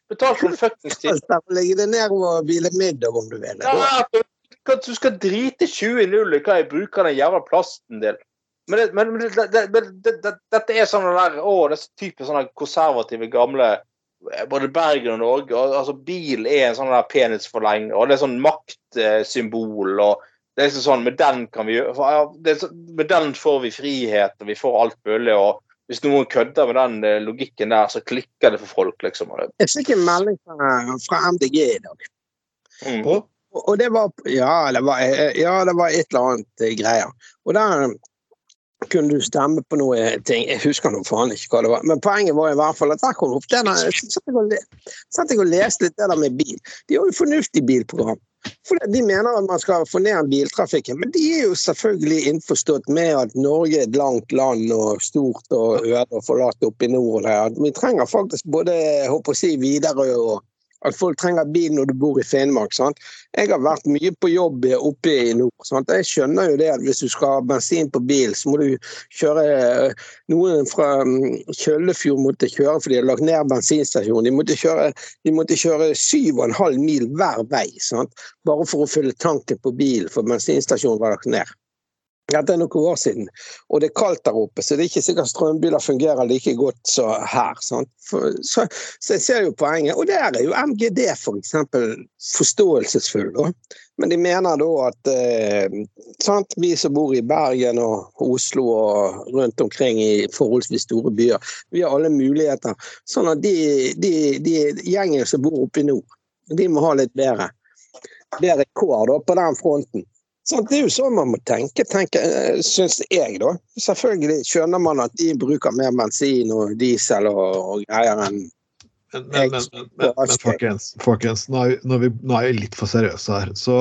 Betalt for fuckings tid. Legge det ned og hvile middag, om du vil. Ja, du skal- du skal drite 20 i null i hva jeg bruker den jævla plasten til. Men, det, men, det, det, men det, det, dette er sånn der, å, det er så typisk sånne konservative, gamle eh, Både Bergen og Norge. Og, altså, bil er en sånn der penisforlenger, og det er sånn maktsymbol. og det er liksom sånn, Med den kan vi gjøre- ja, det Med den får vi frihet, og vi får alt mulig. og Hvis noen kødder med den eh, logikken der, så klikker det for folk, liksom. Jeg fikk en melding fra, MDG i dag. Mm. og, Og det var Ja, det var, eh, ja, det var et eller annet greier. Og der kunne du stemme på noe ting. Jeg husker nå faen ikke hva det var. Men poenget var i hvert fall at der kom opp det der, så satt jeg og og leste litt det der med bil. De har jo fornuftig bilprogram. For De mener at man skal få ned biltrafikken, men de er jo selvfølgelig innforstått med at Norge er et langt land og stort og øde og forlatt oppe i nord. Vi trenger faktisk både håper å si, Widerøe og at folk trenger bil når du bor i Finnmark. sant? Jeg har vært mye på jobb oppe i nord. Sant? Jeg skjønner jo det at hvis du skal ha bensin på bil, så må du kjøre Noen fra mm, Kjøllefjord måtte kjøre fordi de har lagt ned bensinstasjonen. De måtte kjøre syv og en halv mil hver vei sant? bare for å fylle tanken på bilen, for bensinstasjonen var lagt ned. Dette er noen år siden, og det er kaldt der oppe, så det er ikke sikkert strømbiler fungerer like godt som her. For, så, så jeg ser jo poenget. Og der er jo MGD f.eks. For forståelsesfull. Da. Men de mener da at eh, sant? vi som bor i Bergen og Oslo og rundt omkring i forholdsvis store byer, vi har alle muligheter. Sånn at de, de, de gjengen som bor oppe i nord, de må ha litt bedre, bedre kår da, på den fronten. Sant? Det er jo sånn man må tenke, tenke syns jeg, da. Selvfølgelig skjønner man at de bruker mer bensin og diesel og, og greier enn men, men, men, men, folkens, folkens nå, er vi, nå, er vi, litt for seriøse her. Så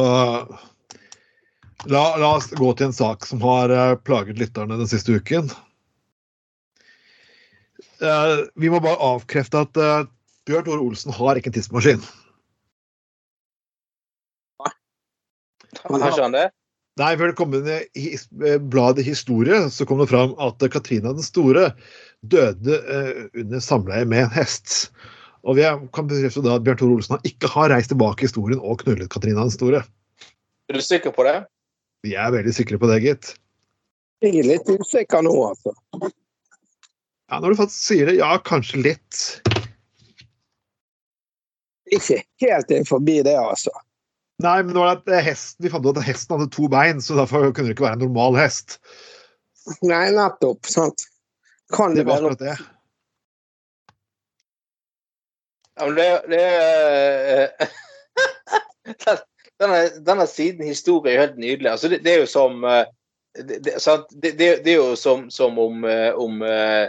la, la oss gå til en sak som har eh, plaget lytterne den siste uken. Eh, vi må bare avkrefte at eh, Bjørn Tore Olsen har ikke en tidsmaskin. Har sa han det? Nei, før det kom inn i eh, bladet Historie, så kom det fram at Katrina den store døde eh, under samleie med en hest. Og vi kan bekrefte da at Bjørn Tore Olsen ikke har reist tilbake i historien og knullet Katrina den store. Er du sikker på det? Vi er veldig sikre på det, gitt. Jeg er litt usikker nå, altså. Ja, Når du faktisk sier det, ja, kanskje litt. ikke helt inn forbi det, altså. Nei, men det var at eh, hesten, vi fant ut at hesten hadde to bein, så derfor kunne det ikke være en normal hest. Nei, nettopp. sant. Kan Det det var være akkurat det. Ja, men det, det er den- denne, denne siden historie er helt nydelig. Altså, det, det er jo som eh, det, det, sant? Det, det, det er jo som, som om, om eh,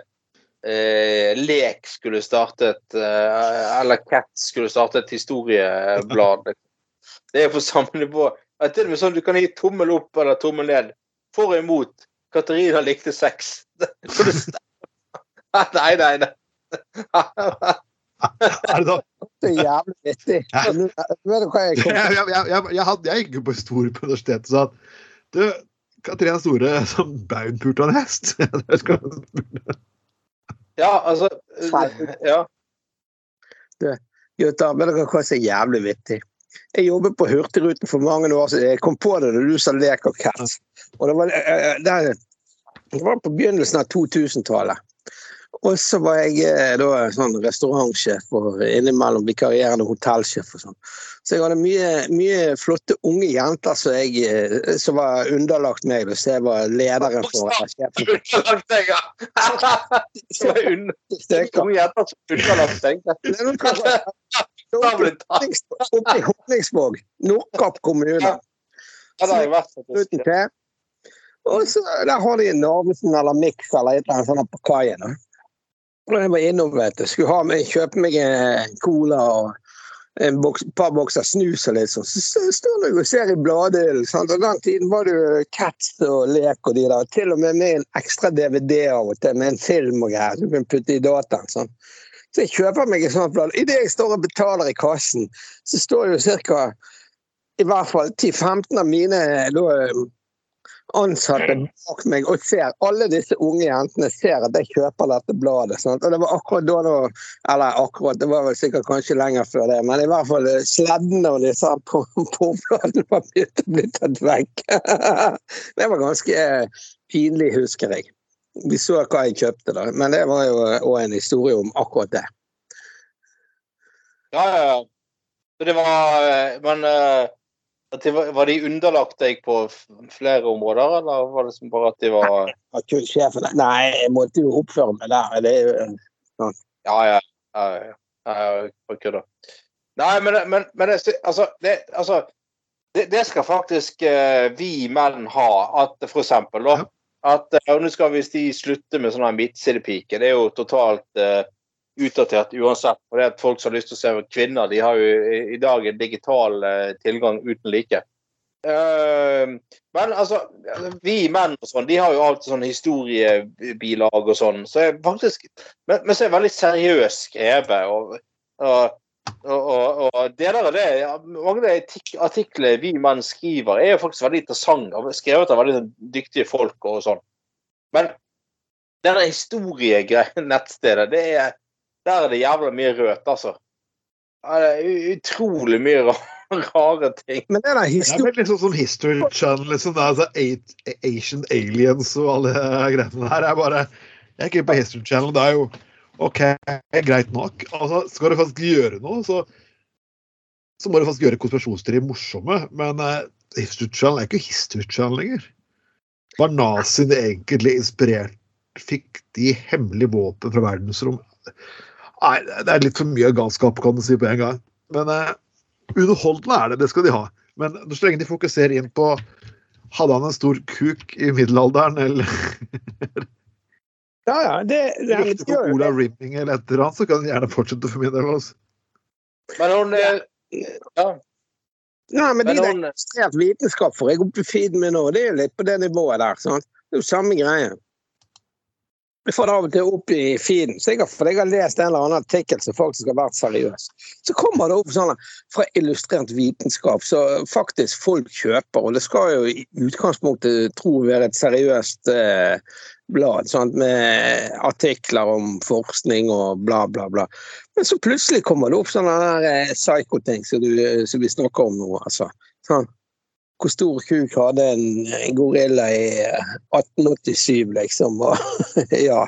eh, Lek skulle startet eh, Eller Cat skulle startet et historieblad. Det er på samme nivå. Det er til og med sånn du kan gi tommel opp eller tommel ned. For og imot. Katarina likte sex. Det Nei, nei, nei. Er det da? så jævlig vittig? Vet du hva jeg kom jeg, jeg, jeg, jeg, hadde, jeg gikk jo på Store på universitetet og sa at du, Katrine Store som av en hest. Ja, altså Ja. Gutter, vet dere hva som er jævlig vittig? Jeg jobbet på Hurtigruten for mange år siden. Jeg kom på det da du sa lek og cat. Og det var, eh, eh, det, det var på begynnelsen av 2000-tallet. Og så var jeg eh, da sånn restaurantsjef og innimellom vikarierende hotellsjef og sånn. Så jeg hadde mye, mye flotte unge jenter som, jeg, eh, som var underlagt meg, så jeg var lederen for sjefen Underlagt deg, ja. Unge jenter som underlagt deg. Oppe i Honningsvåg, Nordkapp kommune. Ja, det har jeg vært faktisk. Og så der har de Narvesen eller Mix eller et eller annet sånt på kaien. Og jeg var innom, vet du. Skulle ha meg, kjøpe meg en cola og en boks, par bokser snus og litt sånn. Så står jeg og ser i bladhyllen. Og den tiden var det jo Cats og Lek og de der. Til og med med en ekstra DVD av og til med en film og greier du kunne putte i dataen. sånn. Så jeg kjøper meg et sånt blad. Idet jeg står og betaler i kassen, så står jo ca. i hvert fall 10-15 av mine da, ansatte bak meg og ser alle disse unge jentene ser at jeg kjøper dette bladet. Sant? Og det var akkurat da nå Eller akkurat, det var vel sikkert kanskje lenger før det, men i hvert fall eh, sleddene og disse pornobladene var begynt å bli tatt vekk. det var ganske eh, pinlig, husker jeg. Vi så hva jeg kjøpte, da. Men det var jo òg en historie om akkurat det. Ja, ja, ja. Det var eh, Men eh, var, de underlagt deg på flere områder, eller var det som bare at de var sjefen Nei, jeg måtte jo oppføre meg der. Det er jo Ja, ja. ja, ja, ja. ja kødder. Nei, men, men, men det, altså, det, altså det, det skal faktisk eh, vi menn ha. At for eksempel, da. At eh, nå skal visst de slutte med sånne midtsidepike. Det er jo totalt uh, utdatert uansett. For det at folk som har lyst til å se kvinner, de har jo i, dag en digital uh, tilgang uten like. Uh, men altså, vi menn og sånn, de har jo alltid sånn historiebilag og sånn. Så er faktisk Men, men så er det veldig seriøst skrevet. og, og og, og, og deler av det, Mange av de artiklene vi menn skriver, er jo faktisk veldig interessante. Skrevet av veldig dyktige folk og sånn. Men det der historiegreie-nettstedet, det er der er det jævla mye rødt, altså. Det er utrolig mye ra- rare ting. Men det der Det er litt sånn liksom som History Channel, liksom. Det er altså eight, Asian Aliens og alle greiene der. Jeg bare Jeg er ikke på History Channel. Det er jo OK, greit nok. Altså, skal du faktisk gjøre noe, så så må du faktisk gjøre konspirasjonsteorier morsomme. Men eh, History Channel er ikke History Channel lenger. Var naziene egentlig inspirert Fikk de hemmelige våpen fra verdensrom? Nei, det er litt for mye galskap, kan du si på en gang. Men eh, underholdende er det, det skal de ha. Men så lenge de fokuserer inn på Hadde han en stor kuk i middelalderen, eller Ja, ja. Det, det, litt gøy. Ola Rimming eller et eller annet, så kan han gjerne fortsette for min del. Også. Men hun eh, Ja. Nei, men de hun... der er ekstremt vitenskap for jeg oppe i feeden min nå. Det er jo litt på det nivået der. sant? Det er jo samme greie. Jeg får det av og til opp i feeden, sikkert fordi jeg har lest en eller annen artikkel som faktisk har vært seriøs. Så kommer det opp sånne fra illustrert vitenskap som faktisk folk kjøper, og det skal jo i utgangspunktet tro være et seriøst eh, blad sant? med artikler om forskning og bla, bla, bla. Men så plutselig kommer det opp sånne der, eh, psycho-ting som, som vi snakker om nå. altså. Sånn. Hvor stor kuk hadde en, gorilla i eh, 1887, liksom? Og, ja.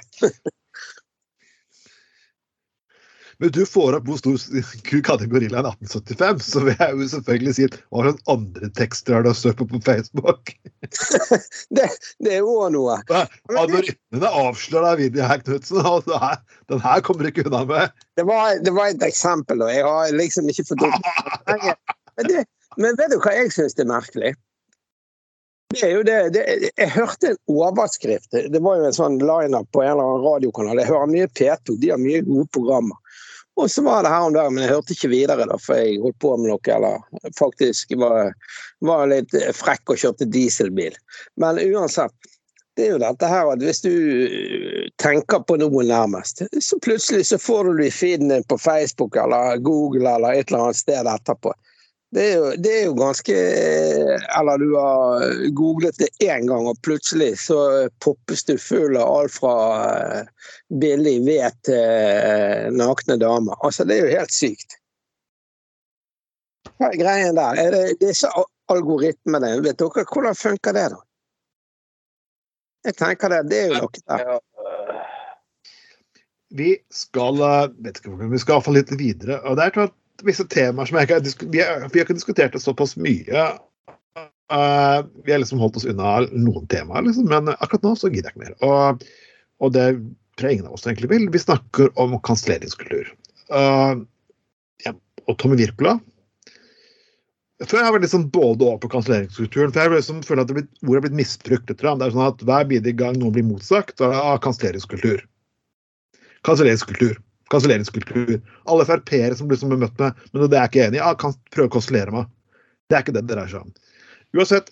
Men du får opp hvor stor kuk hadde gorilla i 1875, så vil jeg jo selvfølgelig si hva slags andre tekster har du å søke på på Facebook? Det, det er òg noe. Algoritmene avslører deg video her, Knutsen, og den her kommer du ikke unna med. Det var, det var et eksempel, og jeg har liksom ikke fått opp men, det, men vet du hva jeg syns er merkelig? Det er jo det, det, jeg hørte en overskrift. Det var jo en sånn lineup på en eller annen radiokanal. Jeg hører mye P2, de har mye gode programmer. Og så var det her om dagen, men jeg hørte ikke videre, da, for jeg holdt på med noe, eller faktisk var, var litt frekk og kjørte dieselbil. Men uansett, det er jo dette her at hvis du tenker på noe nærmest, så plutselig så får du det i feeden din på Facebook eller Google eller et eller annet sted etterpå. Det er, jo, det er jo ganske Eller du har googlet det én gang, og plutselig så poppes du full av alt fra eh, billig ved til eh, nakne damer. Altså, det er jo helt sykt. Hva er greien der? Er det disse algoritmene? Vet dere hvordan funker det, da? Jeg tenker det, det er jo noe der. Vi skal eh, vet ikke hvordan vi skal iallfall litt videre. og det er klart visse temaer som jeg ikke vi, har- vi har ikke diskutert det såpass mye. Uh, vi har liksom holdt oss unna noen temaer, liksom, men akkurat nå så gidder jeg ikke mer. Og, og det tror jeg ingen av oss egentlig vil. Vi snakker om kanselleringskultur. Uh, ja, og Tommy Wirkola Før har jeg vært liksom både over på kanselleringskulturen. for jeg liksom føler at det blitt, Ordet er blitt misbrukt. etter. Det er sånn at Hver bidige gang noen blir motsagt, så er det ah, kanselleringskultur. Kanselleringskultur. Kanselleringskultur. Alle Frp-ere som liksom blir møtt med men det er jeg ikke enig i. Ja, kan prøve å kansellere meg. Det er ikke det det dreier seg om. Uansett,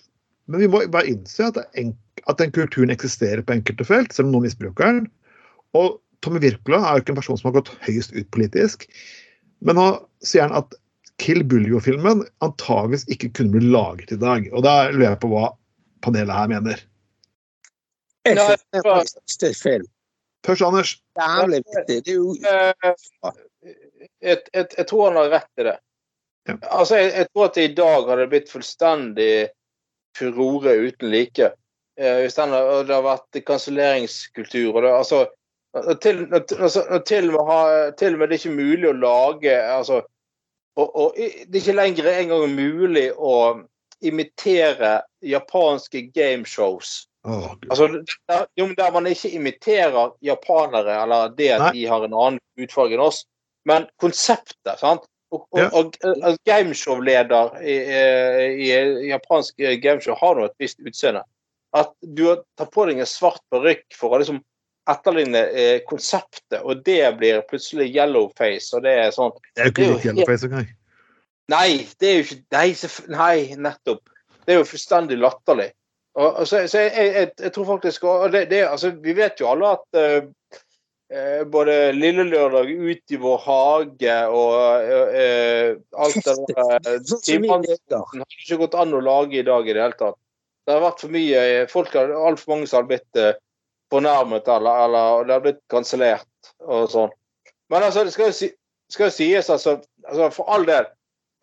men vi må bare innse at, det en, at den kulturen eksisterer på enkelte felt, selv om noen misbruker den. Og Tommy Wirkola er jo ikke en person som har gått høyest ut politisk. Men nå sier han at Kill Buljo-filmen antageligvis ikke kunne bli laget i dag. Og da lurer jeg på hva panelet her mener. Jeg synes det er en fantastisk film. Først, Anders. Jævlig viktig. Det er jo Eh, jeg, jeg, jeg tror han har rett i det. Ja. Altså, jeg, jeg tror at det i dag hadde blitt fullstendig furore uten like. Eh, hvis den, og det har vært kanselleringskultur. og det, altså, til, altså, til, og med ha, til og med det er ikke mulig å lage altså, og, og Det er ikke lenger engang mulig å imitere japanske gameshows. Gud. Altså, der, jo, der man ikke imiterer japanere, eller det at Nei. de har en annen hudfarge enn oss, men konseptet. sant? Og, og, Ja. og, og gameshow-leder i, i, i japansk gameshow har nå et visst utseende. At du tar på deg en svart parykk for å liksom etterligne eh, konseptet, og det blir plutselig yellowface, og det er sånn Det er jo ikke litt yellowface engang. Nei, det er jo ikke Nei, nei nettopp. Det er jo fullstendig latterlig. Og, og så, så jeg, jeg, jeg tror faktisk og det, det, altså, Vi vet jo alle at eh, eh, både Lille Lørdag, Ut i vår hage og eh, alt det der eh, liker. har ikke gått an å lage i dag i det hele tatt. Det har vært for mye eh, folk har Altfor mange som har blitt eh, fornærmet, eller, eller det har blitt kansellert og sånn. Men altså, det skal jo, si, skal jo sies, altså, altså For all del.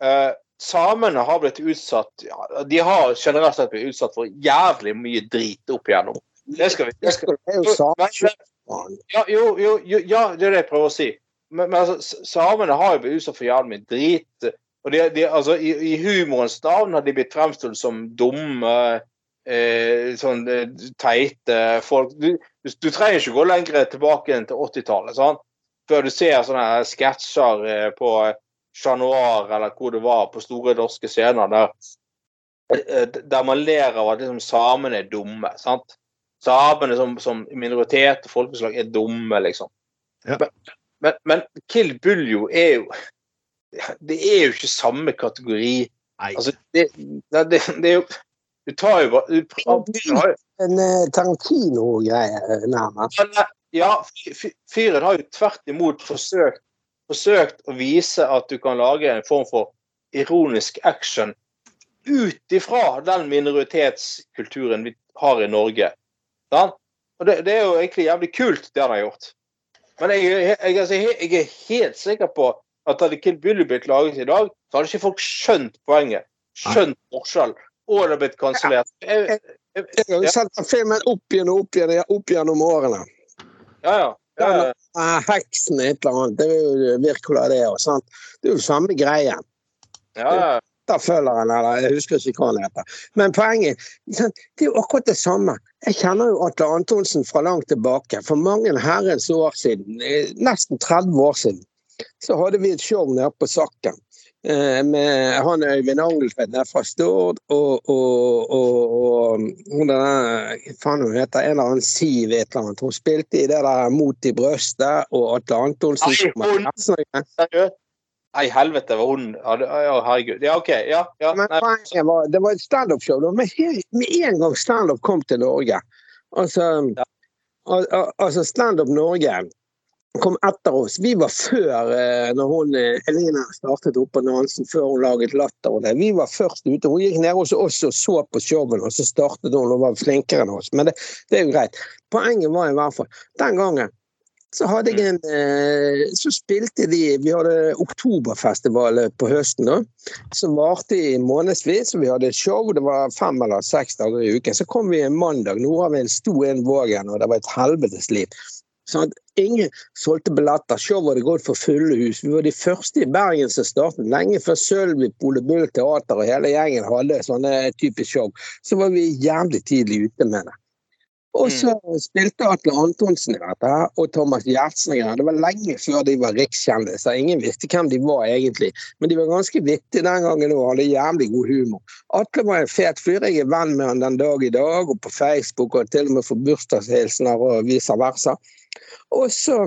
Eh, samene har blitt utsatt ja, De har generelt sett blitt utsatt for jævlig mye drit opp igjennom. Det skal vi det skal, Det er jo Men- ja, jo, jo, jo, ja, det er det jeg prøver å si. Men, men altså, samene har jo blitt utsatt for jævlig mye drit. Og de, de, altså, i, I humorens navn har de blitt fremstilt som dumme, eh, sånn eh, teite folk. Du, du, trenger ikke gå lenger tilbake enn til 80-tallet før du ser sånne sketsjer eh, på Chat Noir eller hvor det var, på store norske scener, der, eh, der man ler av at liksom, samene er dumme. sant? Samene som, som minoritet og folkeslag er dumme, liksom. Ja. Men, men, men Kill Buljo er jo Det er jo ikke samme kategori. Nei. Altså, det, det, det, det er jo Du tar jo bare du, fyren har jo- En eh, Tarantino-greie, eh, nærmest. Ja, fy- fy- fyren har jo tvert imot forsøkt, forsøkt å vise at du kan lage en form for ironisk action ut ifra den minoritetskulturen vi har i Norge. Ja? Og det, det er jo egentlig jævlig kult, det han har gjort. Men jeg, jeg, jeg, altså, jeg, jeg er helt sikker på at hadde Kill Billy blitt laget i dag, så hadde ikke folk skjønt poenget. Skjønt forskjellen. Og det hadde blitt kansellert. Jeg- har sett filmen opp igjen og opp igjen opp gjennom årene. Ja, ja. Ja, Eh, Heksen et eller annet. Det er jo Wirkola, det òg. Det er jo samme greie. ja. Etterfølgeren, eller jeg husker ikke hva han heter. Men poenget det er jo akkurat det samme. Jeg kjenner jo Atle Antonsen fra langt tilbake. For mange herrens år siden, eh, nesten 30 år siden, så hadde vi et show nede på Sakken. Eh, Med han Øyvind Angeltvedt fra Stord og, og, og, og hun hva faen hun heter, en eller annen Siv et eller annet. Hun spilte i det der Mot i brøstet, og Atle Antonsen Nei, helvete, var hun ja, Herregud. Ja, OK. Ja. ja. Men var, det var et standup-show. Med, med en gang standup kom til Norge Altså, Ja. al- al- altså Standup Norge kom etter oss. Vi var før eh, når hun, eh, Elina startet opp på Nansen, før hun laget Latter. og det. Vi var først ute. Hun gikk ned hos oss og så på showene, og så startet hun og var flinkere enn oss. Men det, det er jo greit. Poenget var i hvert fall Den gangen så hadde jeg en eh, Så spilte de Vi hadde Oktoberfestival på høsten, da som varte i månedsvis. Vi hadde show, det var fem eller seks dager i uken. Så kom vi en mandag, Nå har sto en vågen, og det var et helvetes liv. Sånn ingen solgte billetter. Showet hadde gått for fulle hus. Vi var de første i Bergen som startet, lenge før Sølvi, Pole Bull Teater og hele gjengen hadde sånne type show. Så var vi jævlig tidlig ute med det. Og så spilte Atle Antonsen i dette, og Thomas Gjertsen. Det var lenge før de var rikskjendiser. Ingen visste hvem de var egentlig. Men de var ganske vittige den gangen og hadde jævlig god humor. Atle var en fet fyr. Jeg er venn med han den dag i dag, og på Facebook, og til og med får bursdagshilsener og vice versa. Og så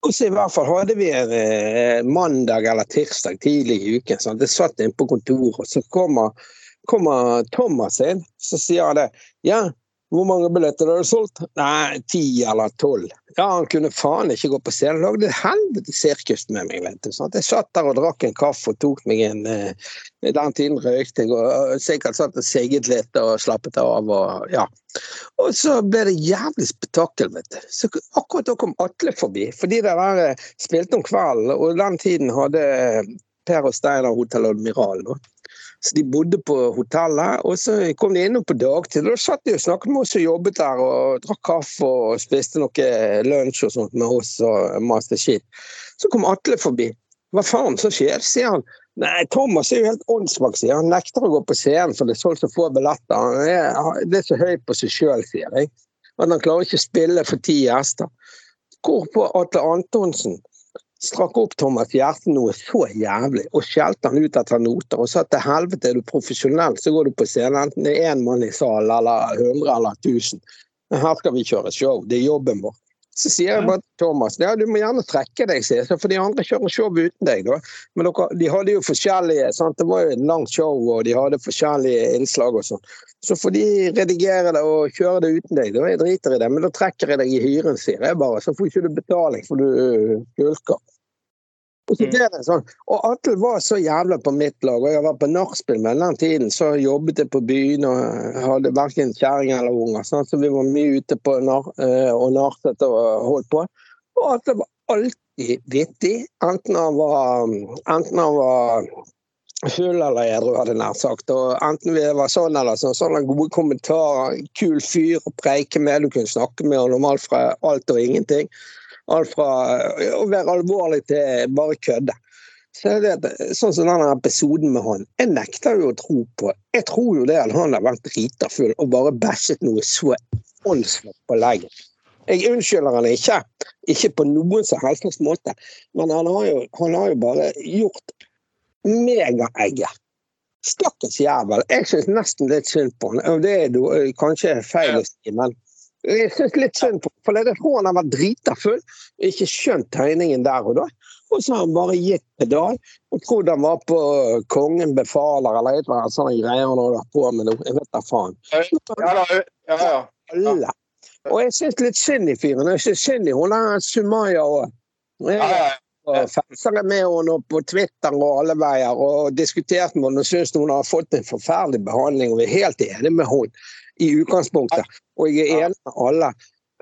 og så i hvert fall hadde vi en eh, mandag eller tirsdag tidlig i uken. Sant? Jeg satt inne på kontoret, og så kommer, kommer Thomas inn. Så sier han det. Ja, hvor mange billetter har du solgt? Nei, ti eller tolv. Ja, han kunne faen ikke gå på scenen. Lagde et helvete sirkus med meg. vet du. Sant? Jeg satt der og drakk en kaffe og tok meg en eh, den tiden røykte jeg, og sikkert satt og sigget litt og slappet av. og ja. Og så ble det jævlig spetakkel, vet du. Så akkurat da kom Atle forbi. Fordi det der eh, spilte om kvelden, og den tiden hadde Per og Steinar Hotell Admiral. da. Så de bodde på hotellet, og så kom de innom på dagtid. og Da satt de og snakket med oss som jobbet der, og drakk kaffe og spiste noe lunsj og sånt med oss og maste skitt. Så kom Atle forbi. Hva faen som skjer, sier han. Nei, Thomas er jo helt åndssvak, sier han. Nekter å gå på scenen for det er solgt så få billetter. Han er, det er så høyt på seg sjøl, sier jeg. At han klarer ikke å spille for ti gjester. Hvorpå Atle Antonsen strakk opp Thomas Gjerten noe så jævlig og skjelte han ut etter noter og sa til helvete er du profesjonell, så går du på scenen enten det er én mann i salen eller 100 eller 1000. Her skal vi kjøre show, det er jobben vår. Så sier jeg bare til Thomas ja, du må gjerne trekke deg, sier jeg, for de andre kjører show uten deg. da. Men dere, de hadde jo forskjellige, sant? det var jo et langt show og de hadde forskjellige innslag og sånn. Så får de redigere det og kjøre det uten deg. Da jeg driter i det, men da trekker jeg deg i hyren, sier jeg bare. Så får ikke du betaling for du øh, skulker. Og så Mm. sånn. Og Atle var så jævla på mitt lag. Og jeg var på nachspiel med den tiden, så jobbet jeg på byen og hadde verken kjerring eller unger. sånn. Så vi var mye ute på nar øh, og nartet og holdt på. Og Atle var alltid vittig. Enten han var, enten han var full eller edru, hadde jeg nær sagt. Og enten vi var sånn eller sånn. Sånne gode kommentarer. Kul fyr å preike med. Du kunne snakke med han om alt fra alt og ingenting. Alt fra øh, å være alvorlig til bare kødde. Så det, sånn som denne episoden med han. Jeg nekter jo å tro på Jeg tror jo det at han har vært drita full og bare bæsjet noe så åndssvakt på leggen. Jeg unnskylder han ikke, ikke på noen som helst måte, men han har jo, han har jo bare gjort megaegget. Stakkars jævel. Jeg syns nesten litt synd på han. Det er jo eh, kanskje feil å si, men jeg syns litt synd på for jeg tror han har vært drita full, ikke skjønt tegningen der og da. Og så har han bare gitt pedal og trodd han var på Kongen befaler eller et eller annet sånne greier han vært på med nå. Jeg vet da faen. Ja, ja, ja, ja. Og jeg syns litt synd i fyren. Jeg syns synd i hun der Sumaya òg. ja, ja. Og fenser med henne på Twitter og alle veier og diskutert med henne og syns hun har fått en forferdelig behandling. Og vi er helt enige med henne i utgangspunktet. Og jeg er enig med alle.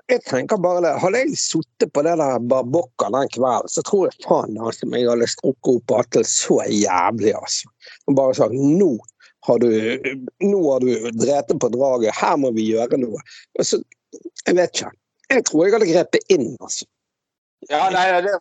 Jeg tenker bare det, Hadde jeg sittet på det der barbokka den kvelden, så tror jeg faen altså, jeg hadde strukket opp Atle så jævlig, altså. Og bare sagt nå har du, nå har du drept på draget, her må vi gjøre noe. Og så, jeg vet ikke. Jeg tror jeg hadde grepet inn, altså. Ja, nei, det.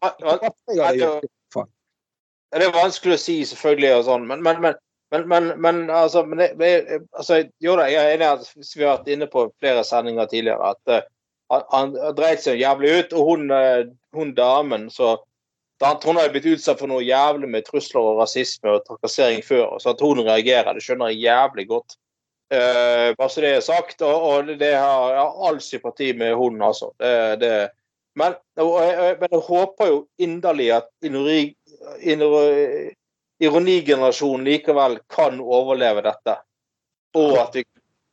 Er vanskelig å si, selvfølgelig, og sånn, men, men, men, men, men, men altså, men det, altså Jo da, jeg er enig i at vi har vært inne på flere sendinger tidligere at eh, han, han dreit seg jævlig ut, og hun, eh, hun damen så hun har jo blitt utsatt for noe jævlig med trusler og rasisme og trakassering før, så at hun reagerer, det skjønner jeg jævlig godt. Uh, bare så det er sagt, og, og det har jeg har all sympati med hun, altså. Det, det, men, jeg- men jeg håper jo inderlig at ironi, ironi- ironigenerasjonen likevel kan overleve dette. Og at vi,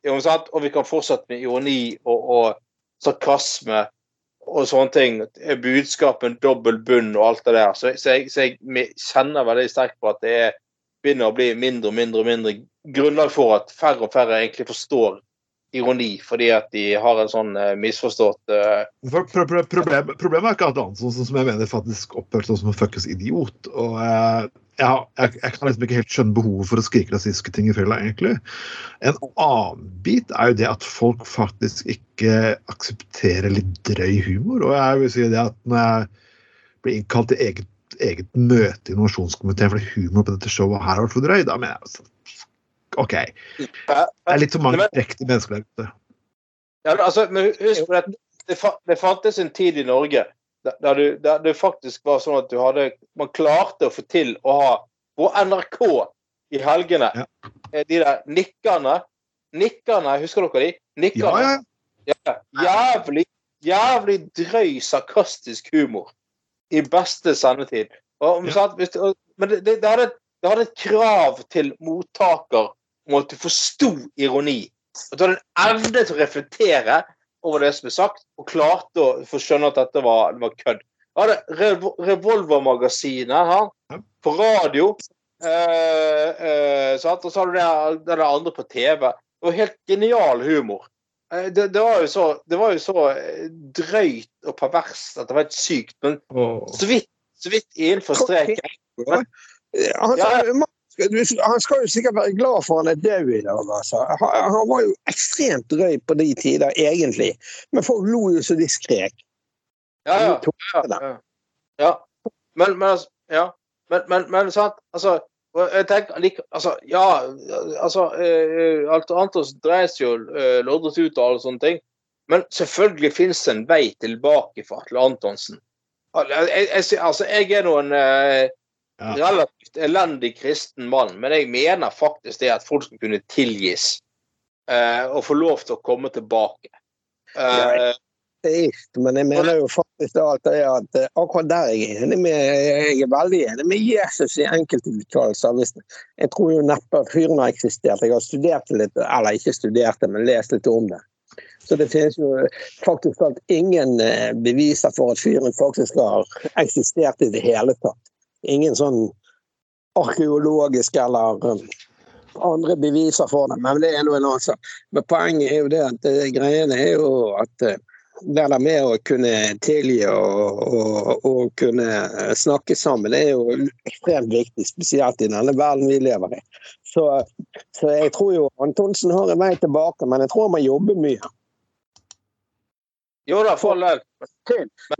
og vi kan fortsette med ironi og, og sarkasme og sånne ting. Budskapen dobbel bunn og alt det der. Så, så, jeg, så jeg kjenner veldig sterkt på at det er, begynner å bli mindre og mindre mindre grunnlag for at færre og færre egentlig forstår ironi, fordi at de har en sånn eh, misforstått For, pro, pro, problem, problemet er ikke at sånn som jeg mener faktisk oppførte seg som en fuckings idiot. og eh, jeg, jeg, jeg kan liksom ikke helt skjønne behovet for å skrike rasistiske ting i fjellet, egentlig. En annen bit er jo det at folk faktisk ikke aksepterer litt drøy humor. Og jeg vil si det at når jeg blir innkalt til eget, eget møte i innovasjonskomiteen fordi humor på dette showet her har vært for drøy, da mener jeg altså, OK. Det er litt for mange prektige mennesker der ute. Ja, men altså, men husk på det, det, det fantes en tid i Norge der, du, der det faktisk var sånn at du hadde Man klarte å få til å ha på NRK i helgene Ja. eh, de der nikkerne Nikkerne, husker dere de? Nikkerne. ja. Ja, jævlig, jævlig drøy, sarkastisk humor. I beste sendetid. Og- men det, det, det, hadde, det hadde et krav til mottaker om at du forsto ironi. At du hadde en evne til å reflektere over det som er sagt, og klarte å få skjønne at dette var, det var kødd. Jeg hadde Revo- Revolvermagasinet her, på radio. Eh, eh. Og så hadde du det, andre på TV. Det var helt genial humor. Eh, Det, det, var jo så, det var jo så eh, drøyt og perverst at det var helt sykt. Men oh. så vidt, så vidt innenfor streken. Han, Ja. skal- du- han skal jo sikkert være glad for han er død i dag. Altså. Han, var jo ekstremt drøy på de tider, egentlig. Men folk lo jo så de skrek. Ja, ja. Ja, ja. Men, men, altså, ja. men, men, men sant, altså jeg tenker like, altså, Ja, altså uh, Alt Antos dreier seg jo uh, loddet ut og alle sånne ting. Men selvfølgelig finnes det en vei tilbake for Atle Antonsen. Altså, Jeg, jeg, altså, jeg er nå en eh. Relativt elendig kristen mann, men jeg mener faktisk det at folk skal kunne tilgis. eh, og få lov til å komme tilbake. Eh, ateist, men jeg mener jo faktisk at, at eh, akkurat der er jeg enig med Jeg er veldig enig med Jesus i enkelte uttalelser. Jeg tror jo neppe at fyren har eksistert. Jeg har studert litt, eller ikke studert det, men lest litt om det. Så det finnes jo faktisk ingen eh, beviser for at fyren faktisk har eksistert i det hele tatt. Ingen sånn arkeologiske eller eh, andre beviser for det, men det er noe en annen. Men poenget er jo det at eh, greiene er jo at eh, det der med å kunne tilgi og, og, og kunne snakke sammen, det er jo ekstremt viktig, spesielt i denne verden vi lever i. Så, så jeg tror jo Antonsen har en vei tilbake, men jeg tror han må jobbe mye. Jo da, for lønn.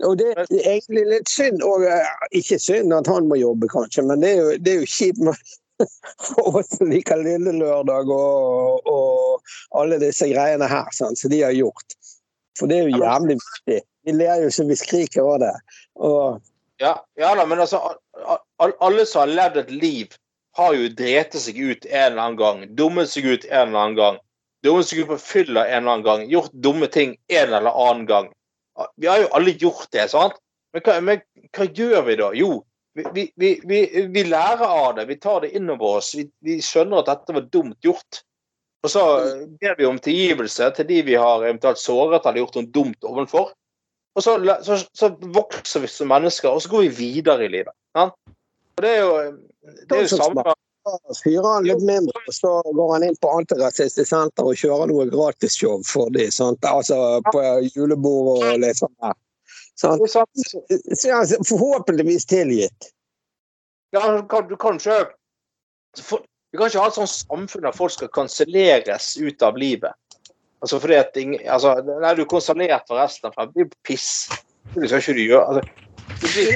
Og det er egentlig litt synd, og eh, ikke synd at han må jobbe, kanskje, men det er jo, det er jo kjipt med- for oss som liker Lille Lørdag og, og alle disse greiene her, sant, som de har gjort. For det er jo jævlig viktig. Vi ler jo så vi skriker av det. Og Ja, ja da, men altså Alle som har levd et liv, har jo drete seg ut en eller annen gang. Dummet seg ut en eller annen gang. Dummet som går på fylla en eller annen gang. Gjort dumme ting en eller annen gang. Vi har jo alle gjort det, sant? Men hva, men hva gjør vi da? Jo, vi, vi, vi, vi lærer av det. Vi tar det innover oss. Vi, skjønner at dette var dumt gjort. Og så ber vi om tilgivelse til de vi har eventuelt såret eller gjort noe dumt overfor. Og så, så, så vokser vi som mennesker, og så går vi videre i livet. Ja? Og det er jo det er jo samme fyrer han litt mindre, og så går han inn på Antirasistisk Senter og kjører noe gratisshow for dem. sant? Altså på julebord og litt sånn der. Er. Så er han forhåpentligvis tilgitt. Ja, du kan, ikke Vi kan ikke ha et sånt samfunn der folk skal kanselleres ut av livet. Altså fordi at ingen, altså, Nei, du er konsternert for resten av Det blir piss. Det skal ikke du gjøre. Altså,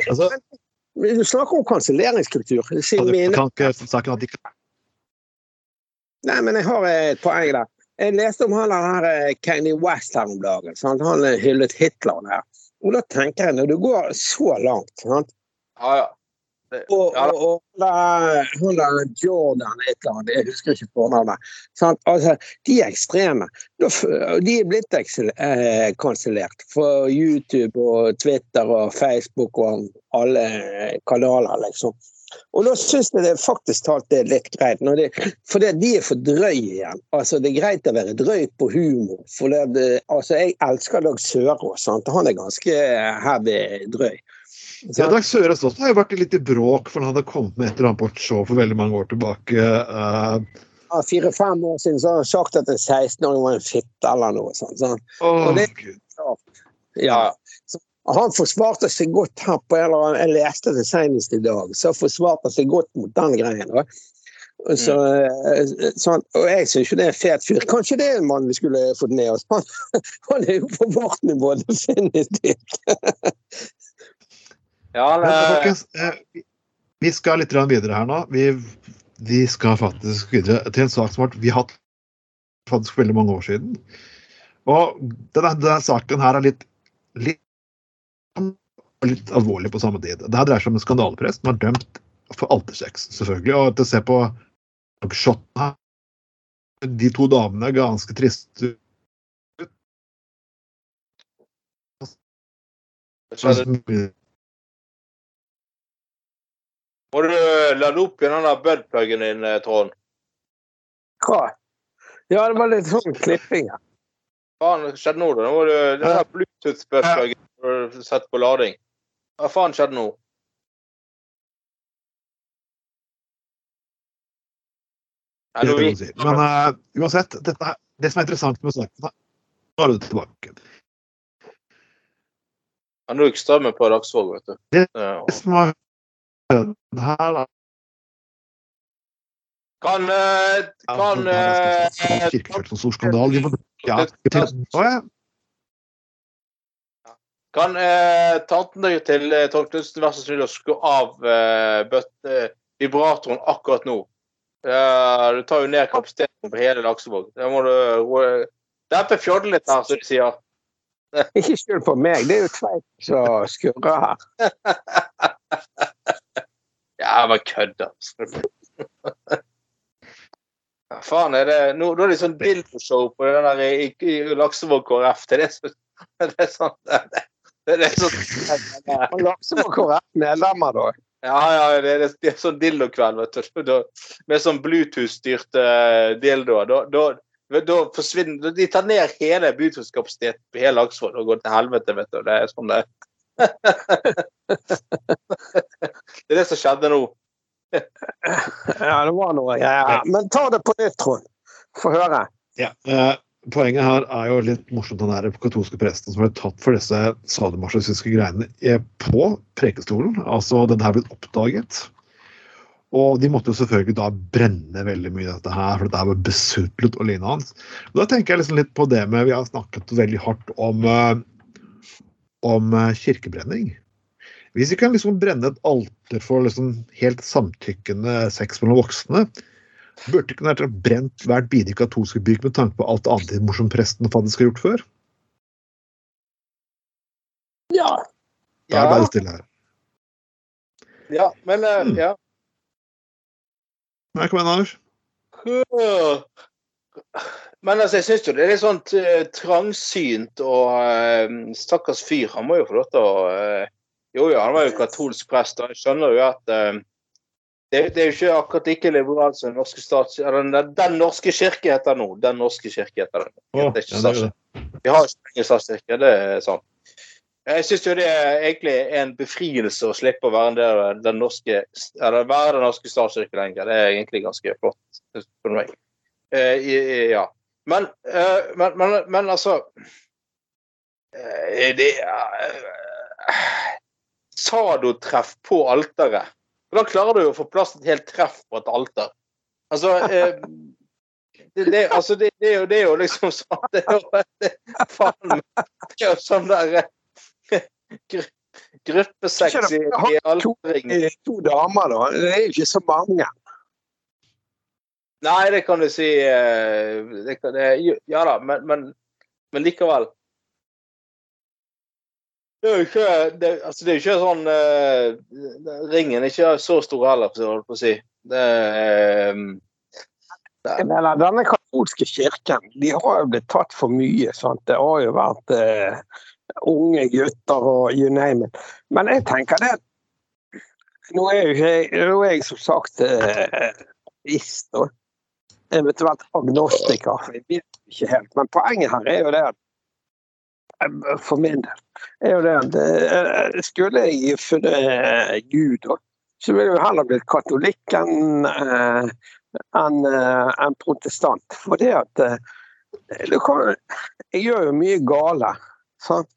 Altså, Du snakker om kanselleringskultur. Siden du, kan ikke saken at Nei, men jeg har et poeng der. Jeg leste om han her Kenny Kanye West her om dagen. Sant? Han eh, hyllet Hitler der. Og da tenker jeg, når du går så langt sant? ja, ja. Og, Ja og, da, der Jordan et eller annet, jeg husker ikke fornavnet. Altså, de er ekstreme. De er blitt eh, kansellert for YouTube og Twitter og Facebook og alle kanaler, liksom. Og da syns jeg det faktisk talt det er litt greit. Det, for det, de er for drøye igjen. Altså, det er greit å være drøy på humor. For det, det, altså, jeg elsker Dag Sørås. Han er ganske heavy drøy. Ja, Dag Sørås også har jo vært litt i bråk, for han hadde kommet med et eller annet på et show for veldig mange år tilbake. Uh, Ja, Fire-fem år siden så har han sagt at en 16-åring var en fitte eller noe sånt. åh, Og det-. Ja. Så han forsvarte seg godt her på en eller annen Jeg leste det senest i dag. Så forsvarte han seg godt mot den greien. da. Så, eh, sånn, og jeg syns jo det er en fet fyr. Kanskje det er en mann vi skulle fått med oss. Han, han er jo på vårt nivå, definitivt. Ja det... Men eh, folkens, eh, vi- skal litt videre her nå. Vi, vi skal faktisk videre til en sak som vi har hatt faktisk veldig mange år siden. Og denne, denne saken her er litt, litt, litt alvorlig på samme tid. Det her dreier seg om en skandaleprest som er dømt for altersex, selvfølgelig. Og til å se på shoten her De to damene er ganske triste ut. Må du lade opp igjen den der budpluggen din, eh, Trond? Hva? Ja, det var litt sånn klipping Faen, Hva skjedde nå, da? Nå var det den der Bluetooth-budpluggen du sette på lading. Hva faen skjedde nå? Men uh, uansett, dette, er- det som er interessant med Nå er det tilbake. Han gikk strømmen på Dagsvåg, vet du. Det- Det som skjedd her, da Kan eh, Kan eh, Kirkeført som stor skandal. Vi må, ja. Kan eh, tantene til eh, Tom Knutsen være så snill å skru av eh, bøtt, eh, vibratoren akkurat nå? Uh, du tar jo ned kapasiteten på hele Laksevåg. Da må du roe Dempe fjolle litt her, som de sier. Ikke skyld på meg, det er jo Tveit som skurrer her. Ja, jeg bare kødder. Ja, faen er det Nå, nå er det sånn dildoshow på den der i, i Laksevåg KrF. Det er det det er sånn det, det, er sånn Laksevåg lakser på KrF-medlemmer, da. Ja, ja, det er, det er sånn dildokveld, vet du. Da, med sånn Bluetooth-styrte dildoer. Da, da, da forsvinner De tar ned hele Bluetooth-kapasiteten på hele Aksvoll og går til helvete, vet du. Det er sånn det Det er det som skjedde nå. Ja, det var noe greier. Men ta det på nytt, Trond. Få høre. Ja, eh, poenget her er jo litt morsomt, den der katolske presten som ble tatt for disse sadomasochistiske greiene Er på prekestolen. Altså, den her blitt oppdaget. Og de måtte jo selvfølgelig da brenne veldig mye dette her, for dette var besudlet og lignende hans. Og da tenker jeg liksom litt på det med Vi har snakket veldig hardt om, eh, om eh, kirkebrenning. Hvis vi kan liksom brenne et alter for liksom helt samtykkende sex mellom voksne, burde ikke vært brent hvert bidige katolske bygg med tanke på alt annet de morsomme presten faktisk har gjort før? Ja. Da er det bare stille her. ja men Mm. ja. Nei, kom igjen, Anders. Men altså, jeg syns jo det er litt sånn trangsynt og eh, stakkars fyr. Han må jo få lov til å eh, Jo, jo, han var jo katolsk prest, og jeg skjønner jo at eh, det, det er jo ikke akkurat like liberalt som den norske stats... Eller den, den norske kirke heter nå. Den norske kirke heter det. Å, Det er ikke det. Vi har ikke ingen statskirke, det er sant. Jeg syns jo det er egentlig en befrielse å slippe å være av den norske Eller være den norske statskirke lenger. Det er egentlig ganske flott for meg. Eh, ja. Men, eh, men, men, men altså eh, Det eh, Sadotreff på alteret. Da klarer du å få plass til et helt treff på et alter? Altså det, det, altså, det, det, er jo, det er jo liksom sånn Det er jo, det, faen, det er jo sånn der gru, gruppesex i. Eh, To damer, da. Det er jo ikke så mange. Nei, det kan du si. eh, Det kan, det, ja da, men, men, men likevel. Det er jo ikke, det, altså det er ikke sånn uh, Ringen er ikke så stor heller, for å holde på å si. Det, um, det. mener, denne katolske kirken de har jo blitt tatt for mye. Sant? Det har jo vært uh, unge gutter og you name it. Men jeg tenker det Nå er jo jeg, jeg som sagt uh, ateist og eventuelt agnostiker. Jeg vet ikke helt. Men poenget her er jo det at eh, for min del er jo det at eh, skulle jeg funnet eh, Gud, så ville jeg heller blitt katolikk enn en, eh, protestant. For det at Jeg gjør jo mye gale. Sant?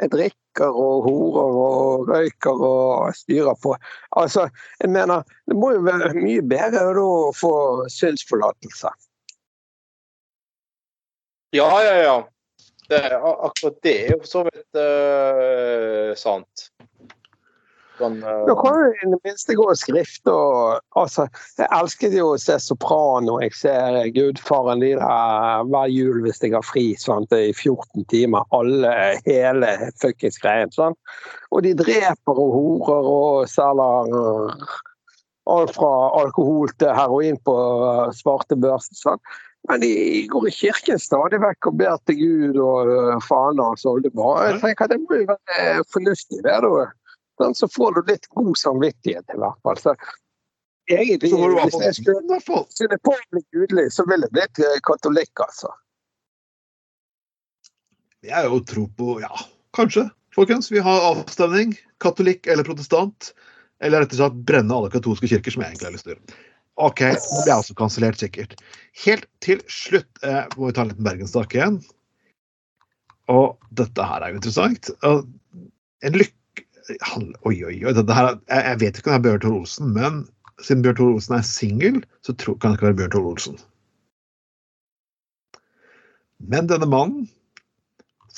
Jeg drikker og horer og røyker og styrer på. Altså, jeg mener, Det må jo være mye bedre å få synsforlatelse. Ja, ja, ja. Det, akkurat det er jo for så vidt uh, sant. Sånn, eh, Da kan du i det minste gå i skrift og altså, Jeg elsket jo å se Soprano. Jeg ser Gudfaren de der hver jul hvis jeg har fri sant, i 14 timer. Alle, hele fuckings greien. Sant? Og de dreper og horer og selger alt fra alkohol til heroin på øh, svarte børsen. Sant? Men de går i kirken stadig vekk og ber til Gud og faen hans oldemor. Jeg tenker det må jo være fornuftig, det. da. Sånn, så får du litt god samvittighet, i hvert fall. Så egentlig, hvis jeg skulle skulle på å bli gudelig, så ville jeg blitt eh, katolikk, altså. Jeg er jo tro på Ja, kanskje. Folkens, vi har avstemning. Katolikk eller protestant. Eller rett og slett brenne alle katolske kirker, som jeg egentlig har lyst til å gjøre. OK, nå blir jeg også kansellert, sikkert. Helt til slutt eh, må vi ta en liten bergenssak igjen. Og dette her er jo interessant. En lykke... han- Oi, oi, oi. Her, er- jeg, jeg vet ikke om det er Bjørn Tor Olsen, men siden Bjørn Tor Olsen er singel, så tror, kan det ikke være Bjørn Tor Olsen. Men denne mannen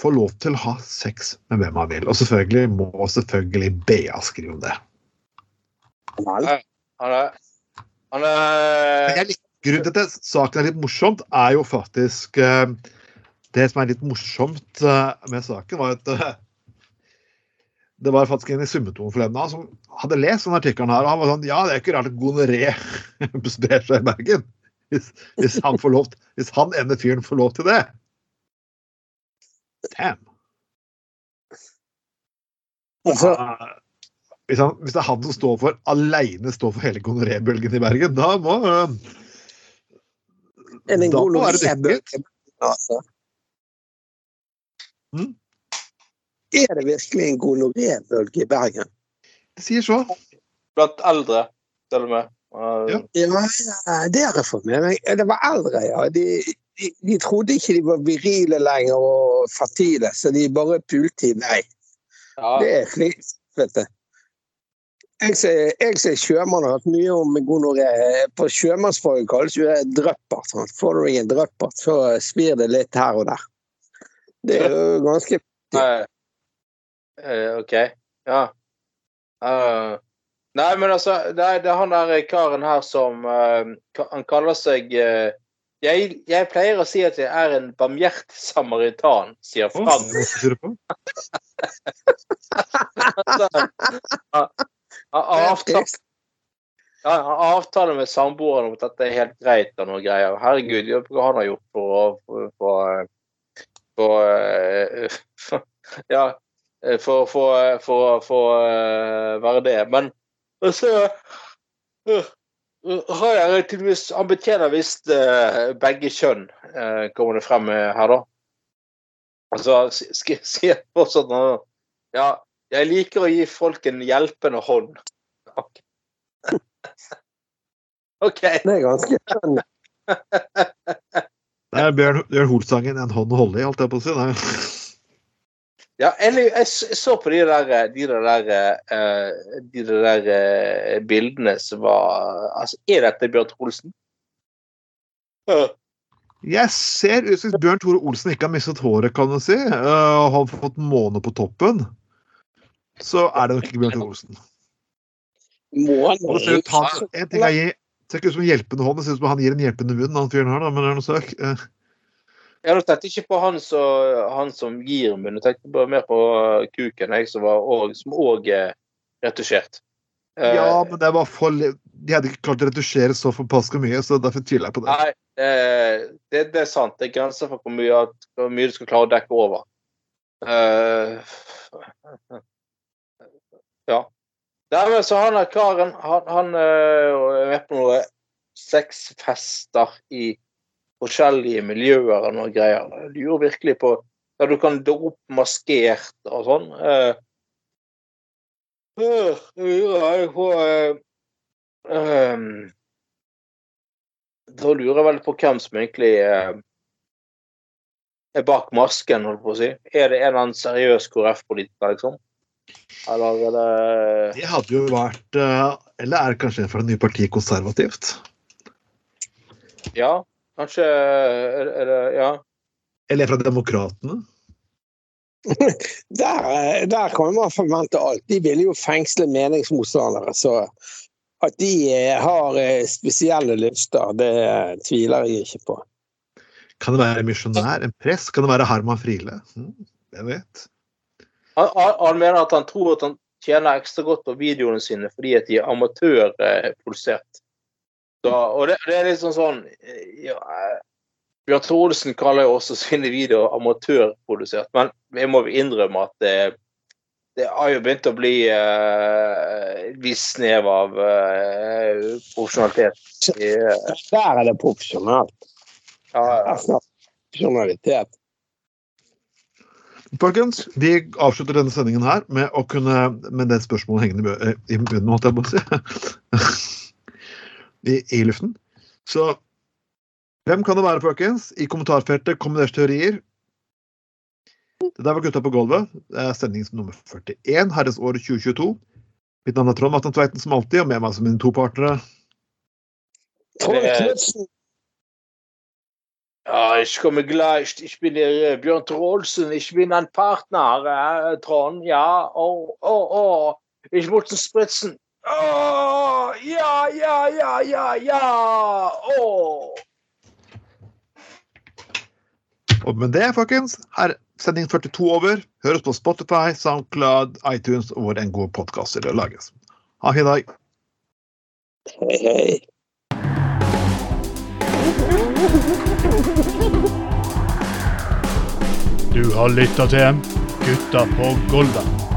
får lov til å ha sex med hvem han vil. Og selvfølgelig må selvfølgelig Bea skrive om det. Han er, han er grunnen til at saken er litt morsomt, er jo faktisk eh, Det som er litt morsomt eh, med saken, var at eh, det var faktisk en i Summeton forleden dag som hadde lest denne artikkelen her, og han var sånn Ja, det er ikke rart at gonoré sprer seg i Bergen. Hvis, hvis han får lov Hvis han ene fyren får lov til det. Damn. altså, Hvis, han, hvis det er han som står for aleine står for hele gonorébølgen i Bergen, da må øh, da må være det lovebølge? Altså. Mm. Er det virkelig en gonorébølge i Bergen? Det sier så. blant eldre, til og med. Uh, Ja. Ja, det har jeg fått med meg. Det var eldre, ja. De, de, de trodde ikke de var virile lenger og fertile, så de bare pulte i vei. ja. Det er flink, vet du. Jeg som jeg er sjømann har hatt mye om gonoré. På sjømannsfaget kalles jo det dryppert. Får du deg en dryppert, så svir det litt her og der. Det er jo ganske Nei. Eh, OK. Ja. Uh, nei, men altså, det er, det er han der karen her som uh, Han kaller seg eh, jeg, jeg pleier å si at jeg er en barmhjertig samaritan, sier Frank. har avtale, avtale med samboeren om at dette er helt greit og noe greier. Herregud, hva han har gjort for å for, for, for, eh, for Ja, eh, for for- for for, eh, være det. Men så eh, har jeg tydeligvis Han betjener visst eh, begge kjønn, eh, kommer det frem eh, her, da. Altså, skal jeg sier fortsatt noe Ja, jeg liker å gi folk en hjelpende hånd. Ok. okay. Det er ganske spennende. Det er Bjørn, Bjørn Hoel-sangen 'En hånd å holde i', holdt jeg på å si. Ja, eller, jeg jeg så på de der, de der, eh, de der eh, bildene som var Altså, er dette Bjørn Tore Olsen? Uh. Jeg ser ut som Bjørn Tore Olsen ikke har mistet håret, kan du si. og har fått måne på toppen. Så er det nok ikke Bjørn Tore Olsen. Måne en ting er, ser ikke ut som en hjelpende hånd, det ser ut som han gir en hjelpende munn, han fyren her, da, men det er noe søk. Eh, Jeg Nå tenkte ikke på han som, han som gir munn, jeg tenkte bare mer på uh, kuken, jeg, som òg er retusjert. Eh, Ja, men det var for De hadde ikke klart å retusjere så forbaska mye, så derfor tviler jeg på det. Nei, eh, det, det er sant. Det er grenser for hvor mye, hvor mye du skal klare å dekke over. Uh, ja. Nei, men så han der karen, han, han eh, er med på noen sexfester i forskjellige miljøer og noe greier. Jeg lurer virkelig på Der du kan dra opp maskert og sånn. Uh, øh, lurer jeg på eh, ehm, da lurer jeg vel på hvem som egentlig eh, er bak masken, holdt på å si. Er det en eller annen seriøs KrF-politiker, liksom? Eller er det Det hadde jo vært Eller er det kanskje en fra det nye partiet Konservativt? Ja, kanskje er, er det Ja. Eller fra Demokratene? Der, der kan man forvente alt. De vil jo fengsle meningsmotstandere. Så at de eh, har eh, spesielle lyster, det eh, tviler jeg ikke på. Kan det være misjonær? En prest? Kan det være Harman Friele? Hvem jeg vet. Han, han, han mener at han tror at han tjener ekstra godt på videoene sine fordi at de er amatørprodusert. Så, og det, det er liksom sånn eh, ja, eh, Bjørn Tore kaller jo også sine videoer amatørprodusert, men vi må innrømme at det, det har jo begynt å bli uh, et visst snev av uh, profesjonalitet i eh, Der er det profesjonelt. ja, snakker vi Folkens, vi avslutter denne sendingen her med å kunne med det spørsmålet hengende i munnen, holdt jeg på å si. I, I luften. Så hvem kan det være, folkens? I kommentarfeltet kom deres teorier. Det der var Gutta på gulvet. Det er sending nummer 41, herres år 2022. Mitt navn er Trond Martin Tveiten som alltid, og med meg som mine to partnere. Trond Knutsen. Ja, ich komme gleich. Ich bin der äh, Björn Trolsen. Ich bin ein Partner, äh, Tron. Ja, oh, oh, oh. Ich muss spritzen. Oh, ja, ja, ja, ja, ja. Oh. Og med det, folkens, er sending 42 over. Hør oss på Spotify, SoundCloud, iTunes og hvor en god podkast lages. Ha en fin dag. Hei, hei. Du har lytta til Gutta på Golda.